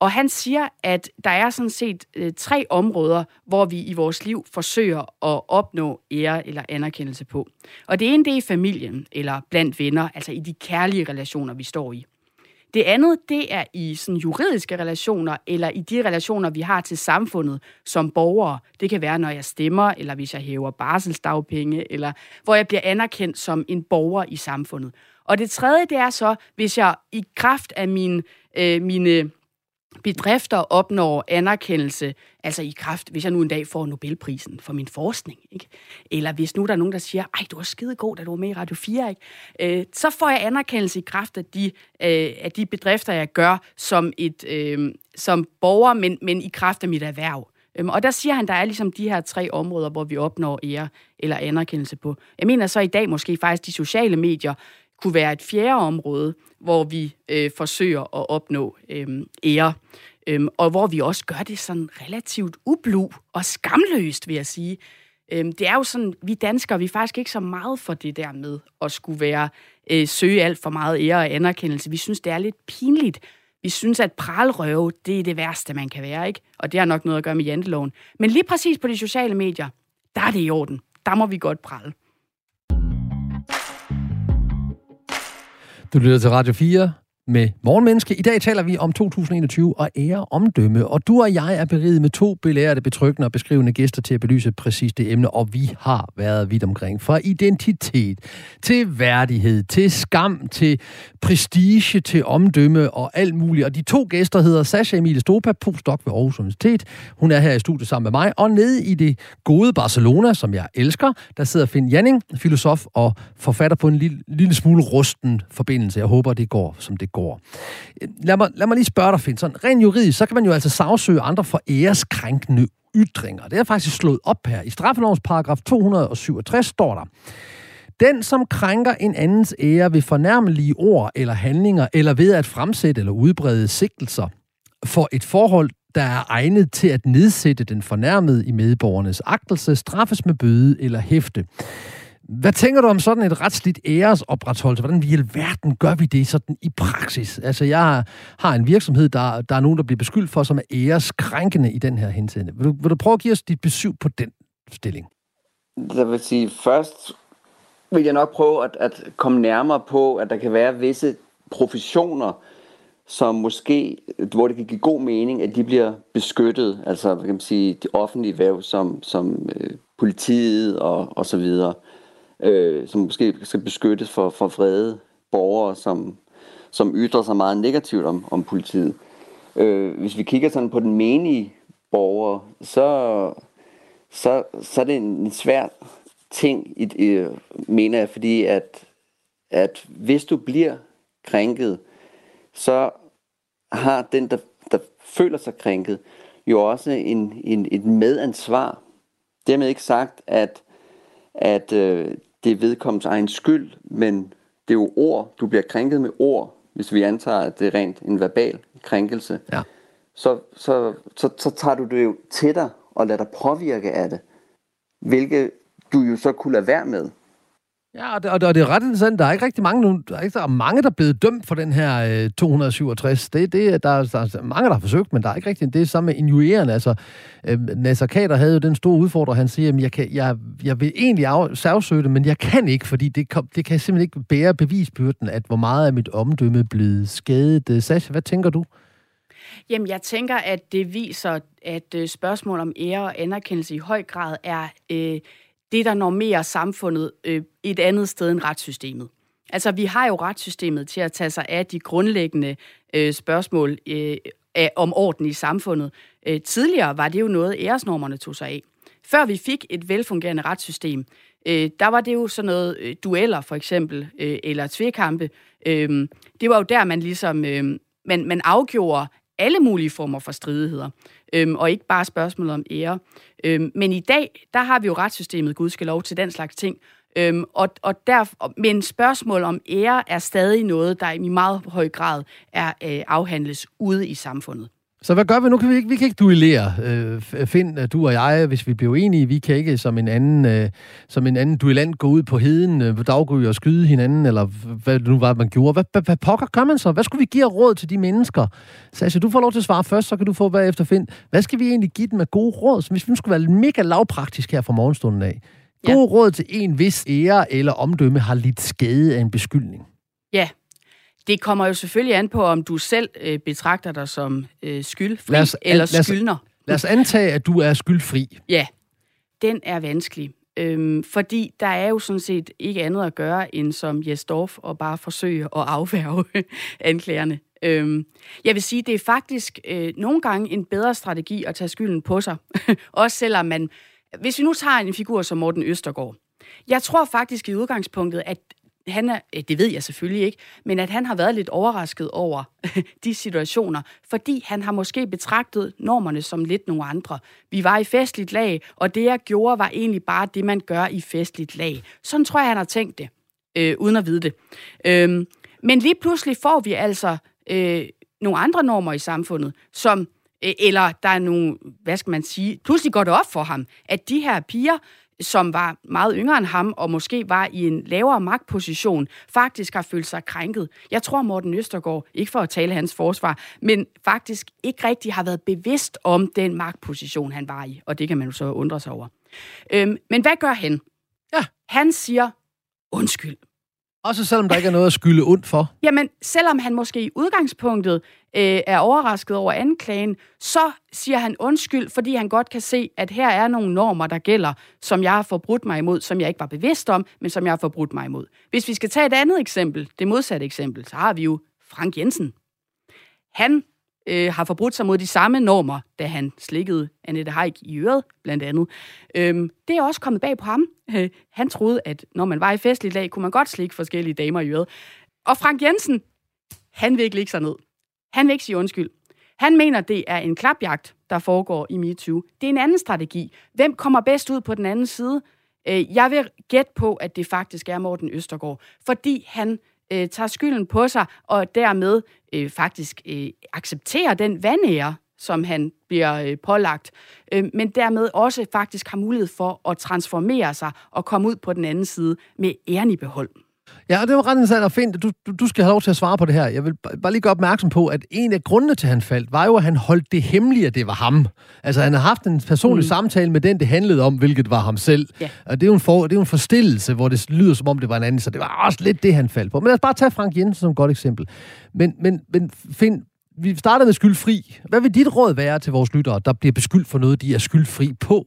Speaker 2: Og han siger, at der er sådan set øh, tre områder, hvor vi i vores liv forsøger at opnå ære eller anerkendelse på. Og det ene, det er i familien eller blandt venner, altså i de kærlige relationer, vi står i. Det andet, det er i sådan juridiske relationer, eller i de relationer, vi har til samfundet som borgere. Det kan være, når jeg stemmer, eller hvis jeg hæver barselsdagpenge, eller hvor jeg bliver anerkendt som en borger i samfundet. Og det tredje, det er så, hvis jeg i kraft af min, øh, mine bedrifter opnår anerkendelse, altså i kraft, hvis jeg nu en dag får Nobelprisen for min forskning, ikke? eller hvis nu der er nogen, der siger, ej, du var skide god, da du var med i Radio 4, ikke? Øh, så får jeg anerkendelse i kraft af de, øh, af de bedrifter, jeg gør som, et, øh, som borger, men, men i kraft af mit erhverv. Øhm, og der siger han, der er ligesom de her tre områder, hvor vi opnår ære eller anerkendelse på. Jeg mener så i dag måske faktisk de sociale medier kunne være et fjerde område, hvor vi øh, forsøger at opnå øh, ære. Øhm, og hvor vi også gør det sådan relativt ublu og skamløst, vil jeg sige. Øhm, det er jo sådan, vi danskere, vi er faktisk ikke så meget for det der med at skulle være, øh, søge alt for meget ære og anerkendelse. Vi synes, det er lidt pinligt. Vi synes, at pralrøve, det er det værste, man kan være, ikke? Og det har nok noget at gøre med janteloven. Men lige præcis på de sociale medier, der er det i orden. Der må vi godt prale.
Speaker 1: Du lytter til Radio 4 med Morgenmenneske. I dag taler vi om 2021 og ære omdømme, og du og jeg er beriget med to belærte, betryggende og beskrivende gæster til at belyse præcis det emne, og vi har været vidt omkring. Fra identitet til værdighed, til skam, til prestige, til omdømme og alt muligt. Og de to gæster hedder Sasha Emilie Stopa, postdoc ved Aarhus Universitet. Hun er her i studiet sammen med mig, og nede i det gode Barcelona, som jeg elsker, der sidder Finn Janning, filosof og forfatter på en lille, lille smule rusten forbindelse. Jeg håber, det går, som det går går. Lad mig, lad mig lige spørge dig, Finn. Sådan, rent juridisk, så kan man jo altså sagsøge andre for æreskrænkende ytringer. Det er faktisk slået op her. I straffelovens paragraf 267 står der, den, som krænker en andens ære ved fornærmelige ord eller handlinger, eller ved at fremsætte eller udbrede sigtelser for et forhold, der er egnet til at nedsætte den fornærmede i medborgernes agtelse, straffes med bøde eller hæfte. Hvad tænker du om sådan et retsligt æresopretholdelse? Hvordan i alverden gør vi det sådan i praksis? Altså, jeg har en virksomhed, der, der er nogen, der bliver beskyldt for, som er æreskrænkende i den her henseende. Vil du, vil du prøve at give os dit besøg på den stilling?
Speaker 3: Jeg vil sige, først vil jeg nok prøve at, at komme nærmere på, at der kan være visse professioner, som måske, hvor det kan give god mening, at de bliver beskyttet, altså hvad kan man sige, de offentlige væv, som, som øh, politiet og, og så videre øh, øh, som måske skal beskyttes for, for vrede borgere, som, som ytrer sig meget negativt om, om politiet. Øh, hvis vi kigger sådan på den menige borger, så, så, så er det en svær ting, i, i, mener jeg, fordi at, at hvis du bliver krænket, så har den, der, der føler sig krænket, jo også en, en, et medansvar. Dermed ikke sagt, at, at øh, det er vedkommens egen skyld, men det er jo ord, du bliver krænket med ord, hvis vi antager, at det er rent en verbal krænkelse. Ja. Så, så, så, så tager du det jo til dig og lader dig påvirke af det, hvilket du jo så kunne lade være med.
Speaker 1: Ja, og det, og det og det er ret interessant. Der er ikke rigtig mange, der er, ikke, så mange, der er blevet dømt for den her øh, 267. Det, det, der, der er mange, der har forsøgt, men der er ikke rigtig det er samme med injurierende. Altså, øh, Nasser Kader havde jo den store udfordring, han siger, at jeg, kan, jeg, jeg vil egentlig af, sagsøge det, men jeg kan ikke, fordi det, kom, det kan simpelthen ikke bære bevisbyrden, at hvor meget af mit omdømme er blevet skadet. Øh, Sasha, hvad tænker du?
Speaker 2: Jamen, jeg tænker, at det viser, at øh, spørgsmål om ære og anerkendelse i høj grad er øh, det, der normerer samfundet øh, et andet sted end retssystemet. Altså, vi har jo retssystemet til at tage sig af de grundlæggende øh, spørgsmål øh, af, om orden i samfundet. Øh, tidligere var det jo noget, æresnormerne tog sig af. Før vi fik et velfungerende retssystem, øh, der var det jo sådan noget øh, dueller for eksempel, øh, eller tvekampe. Øh, det var jo der, man ligesom øh, man, man afgjorde alle mulige former for stridigheder, øhm, og ikke bare spørgsmålet om ære. Øhm, men i dag, der har vi jo retssystemet, Gud skal lov til den slags ting, Øhm, og, og der, men spørgsmål om ære er stadig noget, der i meget høj grad er øh, afhandles ude i samfundet.
Speaker 1: Så hvad gør vi? Nu kan vi ikke, vi kan ikke duellere, øh, Finn, du og jeg, hvis vi bliver enige. Vi kan ikke som en anden, øh, som en anden duellant gå ud på heden øh, på daggry og skyde hinanden, eller hvad det nu var, man gjorde. Hvad, hvad, hvad pokker gør man så? Hvad skulle vi give råd til de mennesker? Sasha, du får lov til at svare først, så kan du få bagefter Finn. Hvad skal vi egentlig give dem af gode råd? Så hvis vi nu skulle være mega lavpraktisk her fra morgenstunden af. Gode ja. råd til en, hvis ære eller omdømme har lidt skade af en beskyldning.
Speaker 2: Ja, det kommer jo selvfølgelig an på, om du selv øh, betragter dig som øh, skyldfri
Speaker 1: lad os,
Speaker 2: eller
Speaker 1: lad os,
Speaker 2: skyldner.
Speaker 1: Lad os antage, at du er skyldfri.
Speaker 2: Ja, den er vanskelig. Øhm, fordi der er jo sådan set ikke andet at gøre, end som Jesdorf og bare forsøge at afværge anklagerne. Øhm, jeg vil sige, det er faktisk øh, nogle gange en bedre strategi at tage skylden på sig. Også selvom man... Hvis vi nu tager en figur som Morten Østergaard. Jeg tror faktisk i udgangspunktet, at han er, øh, det ved jeg selvfølgelig ikke, men at han har været lidt overrasket over de situationer, fordi han har måske betragtet normerne som lidt nogle andre. Vi var i festligt lag, og det jeg gjorde var egentlig bare det, man gør i festligt lag. Sådan tror jeg, han har tænkt det, øh, uden at vide det. Øh, men lige pludselig får vi altså øh, nogle andre normer i samfundet, som øh, eller der er nogle, hvad skal man sige, pludselig går det op for ham, at de her piger, som var meget yngre end ham, og måske var i en lavere magtposition, faktisk har følt sig krænket. Jeg tror, Morten Østergaard, ikke for at tale hans forsvar, men faktisk ikke rigtig har været bevidst om den magtposition, han var i, og det kan man jo så undre sig over. Øhm, men hvad gør han? Ja. Han siger, undskyld.
Speaker 1: Også selvom der ikke er noget at skylde ondt for?
Speaker 2: Jamen, selvom han måske i udgangspunktet øh, er overrasket over anklagen, så siger han undskyld, fordi han godt kan se, at her er nogle normer, der gælder, som jeg har forbrudt mig imod, som jeg ikke var bevidst om, men som jeg har forbrudt mig imod. Hvis vi skal tage et andet eksempel, det modsatte eksempel, så har vi jo Frank Jensen. Han øh, har forbrudt sig mod de samme normer, da han slikkede Annette Haik i øret, blandt andet. Øhm, det er også kommet bag på ham. Øh, han troede, at når man var i festlig lag, kunne man godt slikke forskellige damer i øret. Og Frank Jensen, han vil ikke ligge sig ned. Han vil ikke sige undskyld. Han mener, det er en klapjagt, der foregår i MeToo. Det er en anden strategi. Hvem kommer bedst ud på den anden side? Øh, jeg vil gætte på, at det faktisk er Morten Østergaard, fordi han øh, tager skylden på sig, og dermed øh, faktisk øh, accepterer den vandære, som han bliver øh, pålagt, øh, men dermed også faktisk har mulighed for at transformere sig og komme ud på den anden side med æren i behold.
Speaker 1: Ja, og det var ret interessant at finde. Du, du, du skal have lov til at svare på det her. Jeg vil bare lige gøre opmærksom på, at en af grundene til, at han faldt, var jo, at han holdt det hemmeligt, at det var ham. Altså, han har haft en personlig mm. samtale med den, det handlede om, hvilket var ham selv. Ja. Og det er, jo en for, det er jo en forstillelse, hvor det lyder, som om det var en anden. Så det var også lidt det, han faldt på. Men lad os bare tage Frank Jensen som et godt eksempel. Men, men, men find, vi starter med skyldfri. Hvad vil dit råd være til vores lyttere, der bliver beskyldt for noget, de er skyldfri på?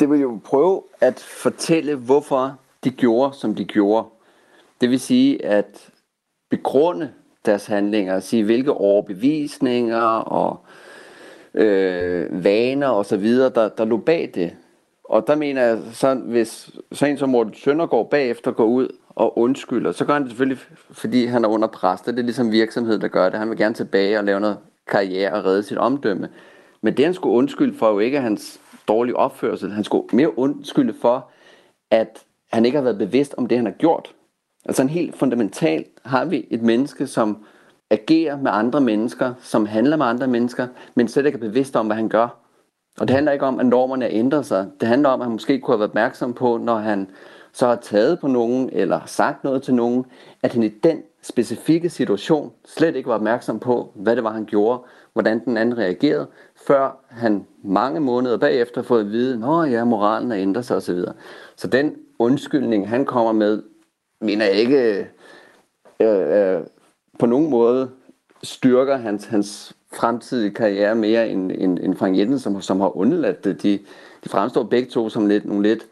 Speaker 3: Det vil jo prøve at fortælle, hvorfor de gjorde, som de gjorde. Det vil sige at begrunde deres handlinger, sige hvilke overbevisninger og øh, vaner og så videre, der, der lå bag det. Og der mener jeg, så hvis så en som Morten Søndergaard bagefter går ud og undskylder, så gør han det selvfølgelig, fordi han er under pres. Det er ligesom virksomhed, der gør det. Han vil gerne tilbage og lave noget karriere og redde sit omdømme. Men det han skulle undskylde for, jo ikke hans dårlige opførsel. Han skulle mere undskylde for, at han ikke har været bevidst om det, han har gjort. Altså en helt fundamentalt har vi et menneske, som agerer med andre mennesker, som handler med andre mennesker, men slet ikke er bevidst om, hvad han gør. Og det handler ikke om, at normerne er ændret sig. Det handler om, at han måske kunne have været opmærksom på, når han så har taget på nogen, eller sagt noget til nogen, at han i den specifikke situation slet ikke var opmærksom på, hvad det var, han gjorde, hvordan den anden reagerede, før han mange måneder bagefter fået at vide, at ja, moralen er ændret sig osv. Så den undskyldning, han kommer med, mener jeg ikke øh, øh, på nogen måde styrker hans, hans fremtidige karriere mere end, end, end Frank Jensen, som, som har undladt det. De, de fremstår begge to som lidt, nogle lidt,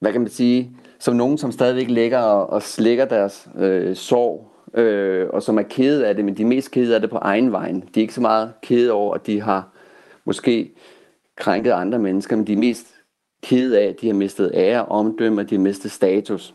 Speaker 3: hvad kan man sige, som nogen, som stadigvæk ligger og, og slikker deres øh, sorg, øh, og som er kede af det, men de er mest kede af det på egen vej. De er ikke så meget kede over, at de har måske krænket andre mennesker, men de er mest kede af, at de har mistet ære, omdømme, og de har mistet status.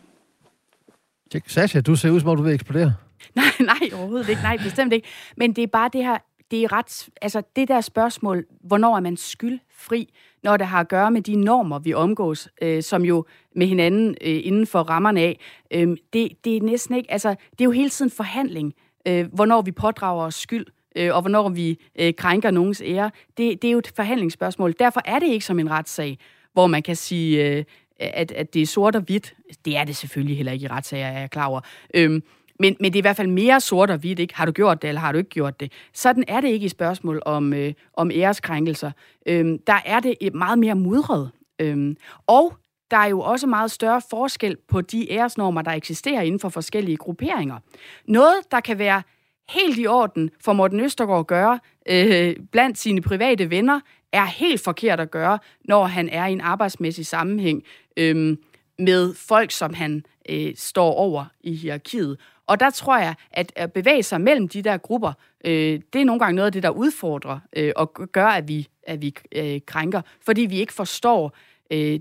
Speaker 1: Sasha, du ser ud som om, du vil eksplodere.
Speaker 2: Nej, nej, overhovedet ikke. Nej, bestemt ikke. Men det er bare det her, det er ret, altså det der spørgsmål, hvornår er man skyldfri, når det har at gøre med de normer, vi omgås, øh, som jo med hinanden øh, inden for rammerne af, øh, det, det er næsten ikke, altså det er jo hele tiden forhandling, øh, hvornår vi pådrager os skyld, øh, og hvornår vi øh, krænker nogens ære. Det, det er jo et forhandlingsspørgsmål. Derfor er det ikke som en retssag, hvor man kan sige, øh, at, at det er sort og hvidt. Det er det selvfølgelig heller ikke i retssager, er klar over. Øhm, men, men det er i hvert fald mere sort og hvidt, ikke? Har du gjort det, eller har du ikke gjort det? Sådan er det ikke i spørgsmål om, øh, om æreskrænkelser. Øhm, der er det meget mere mudret. Øhm, og der er jo også meget større forskel på de æresnormer, der eksisterer inden for forskellige grupperinger. Noget, der kan være helt i orden for Morten Østergaard at gøre øh, blandt sine private venner, er helt forkert at gøre, når han er i en arbejdsmæssig sammenhæng øh, med folk, som han øh, står over i hierarkiet. Og der tror jeg, at at bevæge sig mellem de der grupper, øh, det er nogle gange noget af det, der udfordrer øh, og gør, at vi, at vi øh, krænker, fordi vi ikke forstår øh,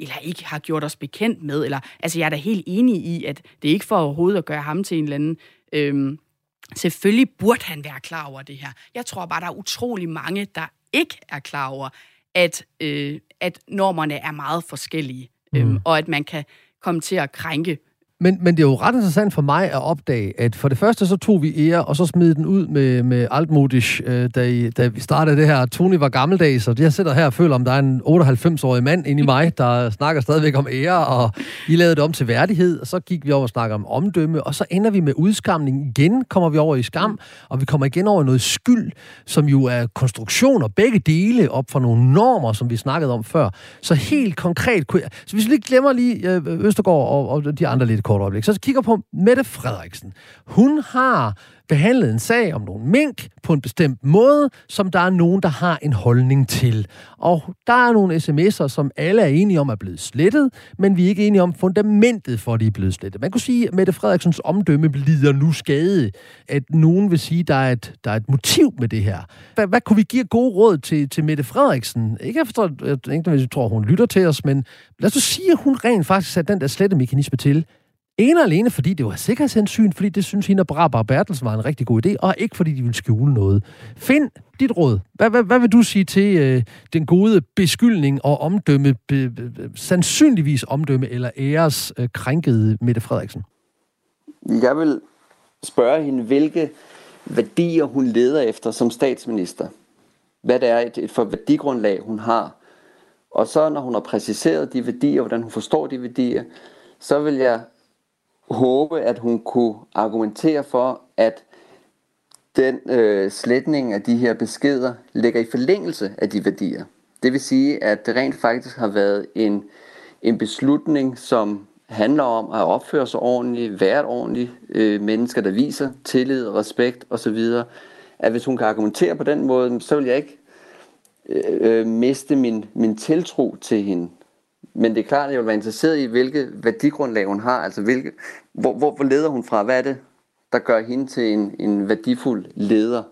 Speaker 2: eller ikke har gjort os bekendt med. Eller, altså, jeg er da helt enig i, at det er ikke for overhovedet at gøre ham til en eller anden... Øh, selvfølgelig burde han være klar over det her. Jeg tror bare, der er utrolig mange, der ikke er klar over, at, øh, at normerne er meget forskellige, øh, mm. og at man kan komme til at krænke
Speaker 1: men, men det er jo ret interessant for mig at opdage, at for det første så tog vi ære, og så smed den ud med, med altmodisch, øh, da, I, da vi startede det her. Tony var gammeldags, så jeg sidder her og føler, om der er en 98-årig mand inde i mig, der snakker stadigvæk om ære, og I lavede det om til værdighed, og så gik vi over og snakker om omdømme, og så ender vi med udskamning. Igen kommer vi over i skam, og vi kommer igen over noget skyld, som jo er konstruktioner, begge dele op fra nogle normer, som vi snakkede om før. Så helt konkret, så hvis vi lige glemmer lige øh, Østergaard og, og de andre lidt kort øjeblik. Så kigger på Mette Frederiksen. Hun har behandlet en sag om nogle mink på en bestemt måde, som der er nogen, der har en holdning til. Og der er nogle sms'er, som alle er enige om er blevet slettet, men vi er ikke enige om fundamentet for, at de er blevet slettet. Man kunne sige, at Mette Frederiksens omdømme lider nu skade, at nogen vil sige, at der er et, der er et motiv med det her. Hvad, hvad kunne vi give gode råd til, til Mette Frederiksen? Ikke jeg forstår, jeg, jeg tror, hun lytter til os, men lad os sige, at hun rent faktisk satte den der slette mekanisme til en og alene, fordi det var sikkerhedshensyn, fordi det synes hende og Braber Bertelsen var en rigtig god idé, og ikke fordi de ville skjule noget. Find dit råd. Hvad, hvad, hvad vil du sige til øh, den gode beskyldning og omdømme, be, be, sandsynligvis omdømme eller æres øh, krænkede Mette Frederiksen?
Speaker 3: Jeg vil spørge hende, hvilke værdier hun leder efter som statsminister. Hvad det er et, et for værdigrundlag, hun har. Og så når hun har præciseret de værdier, hvordan hun forstår de værdier, så vil jeg håbe, at hun kunne argumentere for, at den øh, sletning af de her beskeder ligger i forlængelse af de værdier. Det vil sige, at det rent faktisk har været en, en beslutning, som handler om at opføre sig ordentligt, være et ordentligt øh, mennesker, der viser tillid, respekt osv. At hvis hun kan argumentere på den måde, så vil jeg ikke øh, øh miste min, min tiltro til hende. Men det er klart, at jeg vil være interesseret i, hvilke værdigrundlag hun har. Altså, hvilke, hvor, hvor, hvor leder hun fra? Hvad er det, der gør hende til en, en værdifuld leder?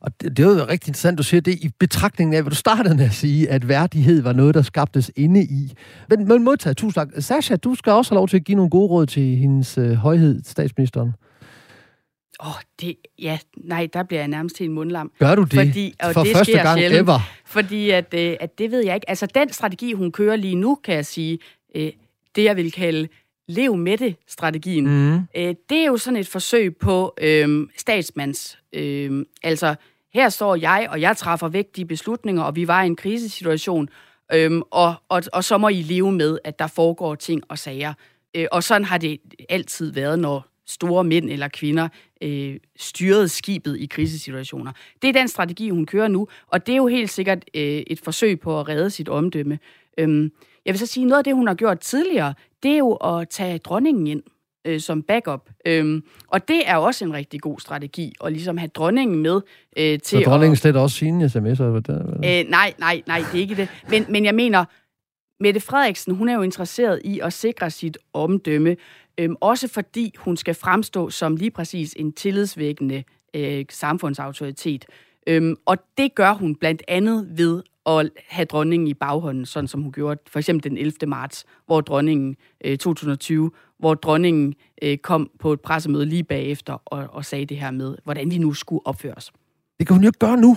Speaker 1: Og det, det er jo rigtig interessant, du siger det i betragtningen af, hvad du startede med at sige, at værdighed var noget, der skabtes inde i. Men, men modtaget, tusind tak. Sasha, du skal også have lov til at give nogle gode råd til hendes øh, højhed, statsministeren.
Speaker 2: Åh, oh, det, ja, nej, der bliver jeg nærmest til en mundlam.
Speaker 1: Gør du det? Fordi, og For det første gang sjældent, ever?
Speaker 2: Fordi at, øh, at det ved jeg ikke. Altså, den strategi, hun kører lige nu, kan jeg sige, øh, det jeg vil kalde lev med det-strategien, mm. øh, det er jo sådan et forsøg på øh, statsmands. Øh, altså, her står jeg, og jeg træffer vigtige beslutninger, og vi var i en krisesituation, øh, og, og, og så må I leve med, at der foregår ting og sager. Øh, og sådan har det altid været, når store mænd eller kvinder øh, styrede skibet i krisesituationer. Det er den strategi, hun kører nu, og det er jo helt sikkert øh, et forsøg på at redde sit omdømme. Øhm, jeg vil så sige, noget af det, hun har gjort tidligere, det er jo at tage dronningen ind. øh, som backup. Øhm, og det er også en rigtig god strategi, at ligesom have dronningen med øh, til
Speaker 1: Så dronningen
Speaker 2: at...
Speaker 1: slet også sine sms'er?
Speaker 2: Øh, nej, nej, nej, det er ikke det. Men, men jeg mener, Mette Frederiksen, hun er jo interesseret i at sikre sit omdømme, øhm, også fordi hun skal fremstå som lige præcis en tillidsvækkende øh, samfundsautoritet. Øhm, og det gør hun blandt andet ved at have dronningen i baghånden, sådan som hun gjorde for eksempel den 11. marts, hvor dronningen øh, 2020, hvor dronningen øh, kom på et pressemøde lige bagefter og, og sagde det her med, hvordan de nu skulle opføres.
Speaker 1: Det kan hun jo ikke gøre nu.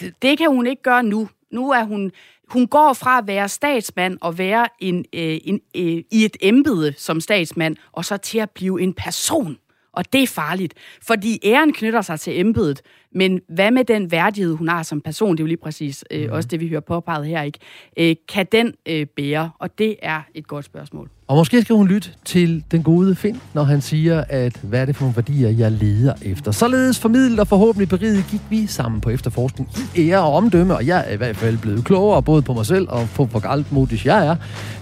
Speaker 2: Det, det kan hun ikke gøre nu. Nu er hun, hun går fra at være statsmand og være en, øh, en, øh, i et embede som statsmand, og så til at blive en person. Og det er farligt, fordi æren knytter sig til embedet, men hvad med den værdighed, hun har som person, det er jo lige præcis øh, mm. også det, vi hører påpeget her, ikke? Øh, kan den øh, bære? Og det er et godt spørgsmål.
Speaker 1: Og måske skal hun lytte til den gode Finn, når han siger, at hvad er det for nogle værdier, jeg leder efter. Således formidlet og forhåbentlig beriget gik vi sammen på efterforskning i ære og omdømme, og jeg er i hvert fald blevet klogere både på mig selv og på, hvor galt modig jeg er.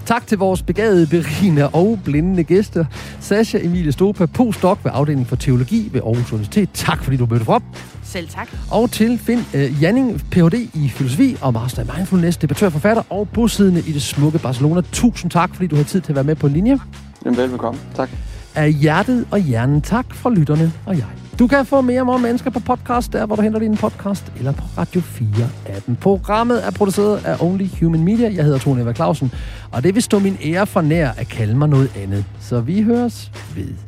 Speaker 1: Tak til vores begavede, berigende og blindende gæster. Sasha Emilie Stopa, postdoc ved afdelingen for teologi ved Aarhus Universitet. Tak fordi du mødte op.
Speaker 2: Selv tak.
Speaker 1: Og til Finn uh, Janning, Ph.D. i filosofi og master i mindfulness, debattør, forfatter og bosiddende i det smukke Barcelona. Tusind tak, fordi du har tid til at være med på en linje.
Speaker 3: Jamen, velbekomme. Tak.
Speaker 1: Af hjertet og hjernen tak fra lytterne og jeg. Du kan få mere om mennesker på podcast, der hvor du henter din podcast, eller på Radio 4-appen. Programmet er produceret af Only Human Media. Jeg hedder Tone Eva Clausen, og det vil stå min ære for nær at kalde mig noget andet. Så vi høres ved.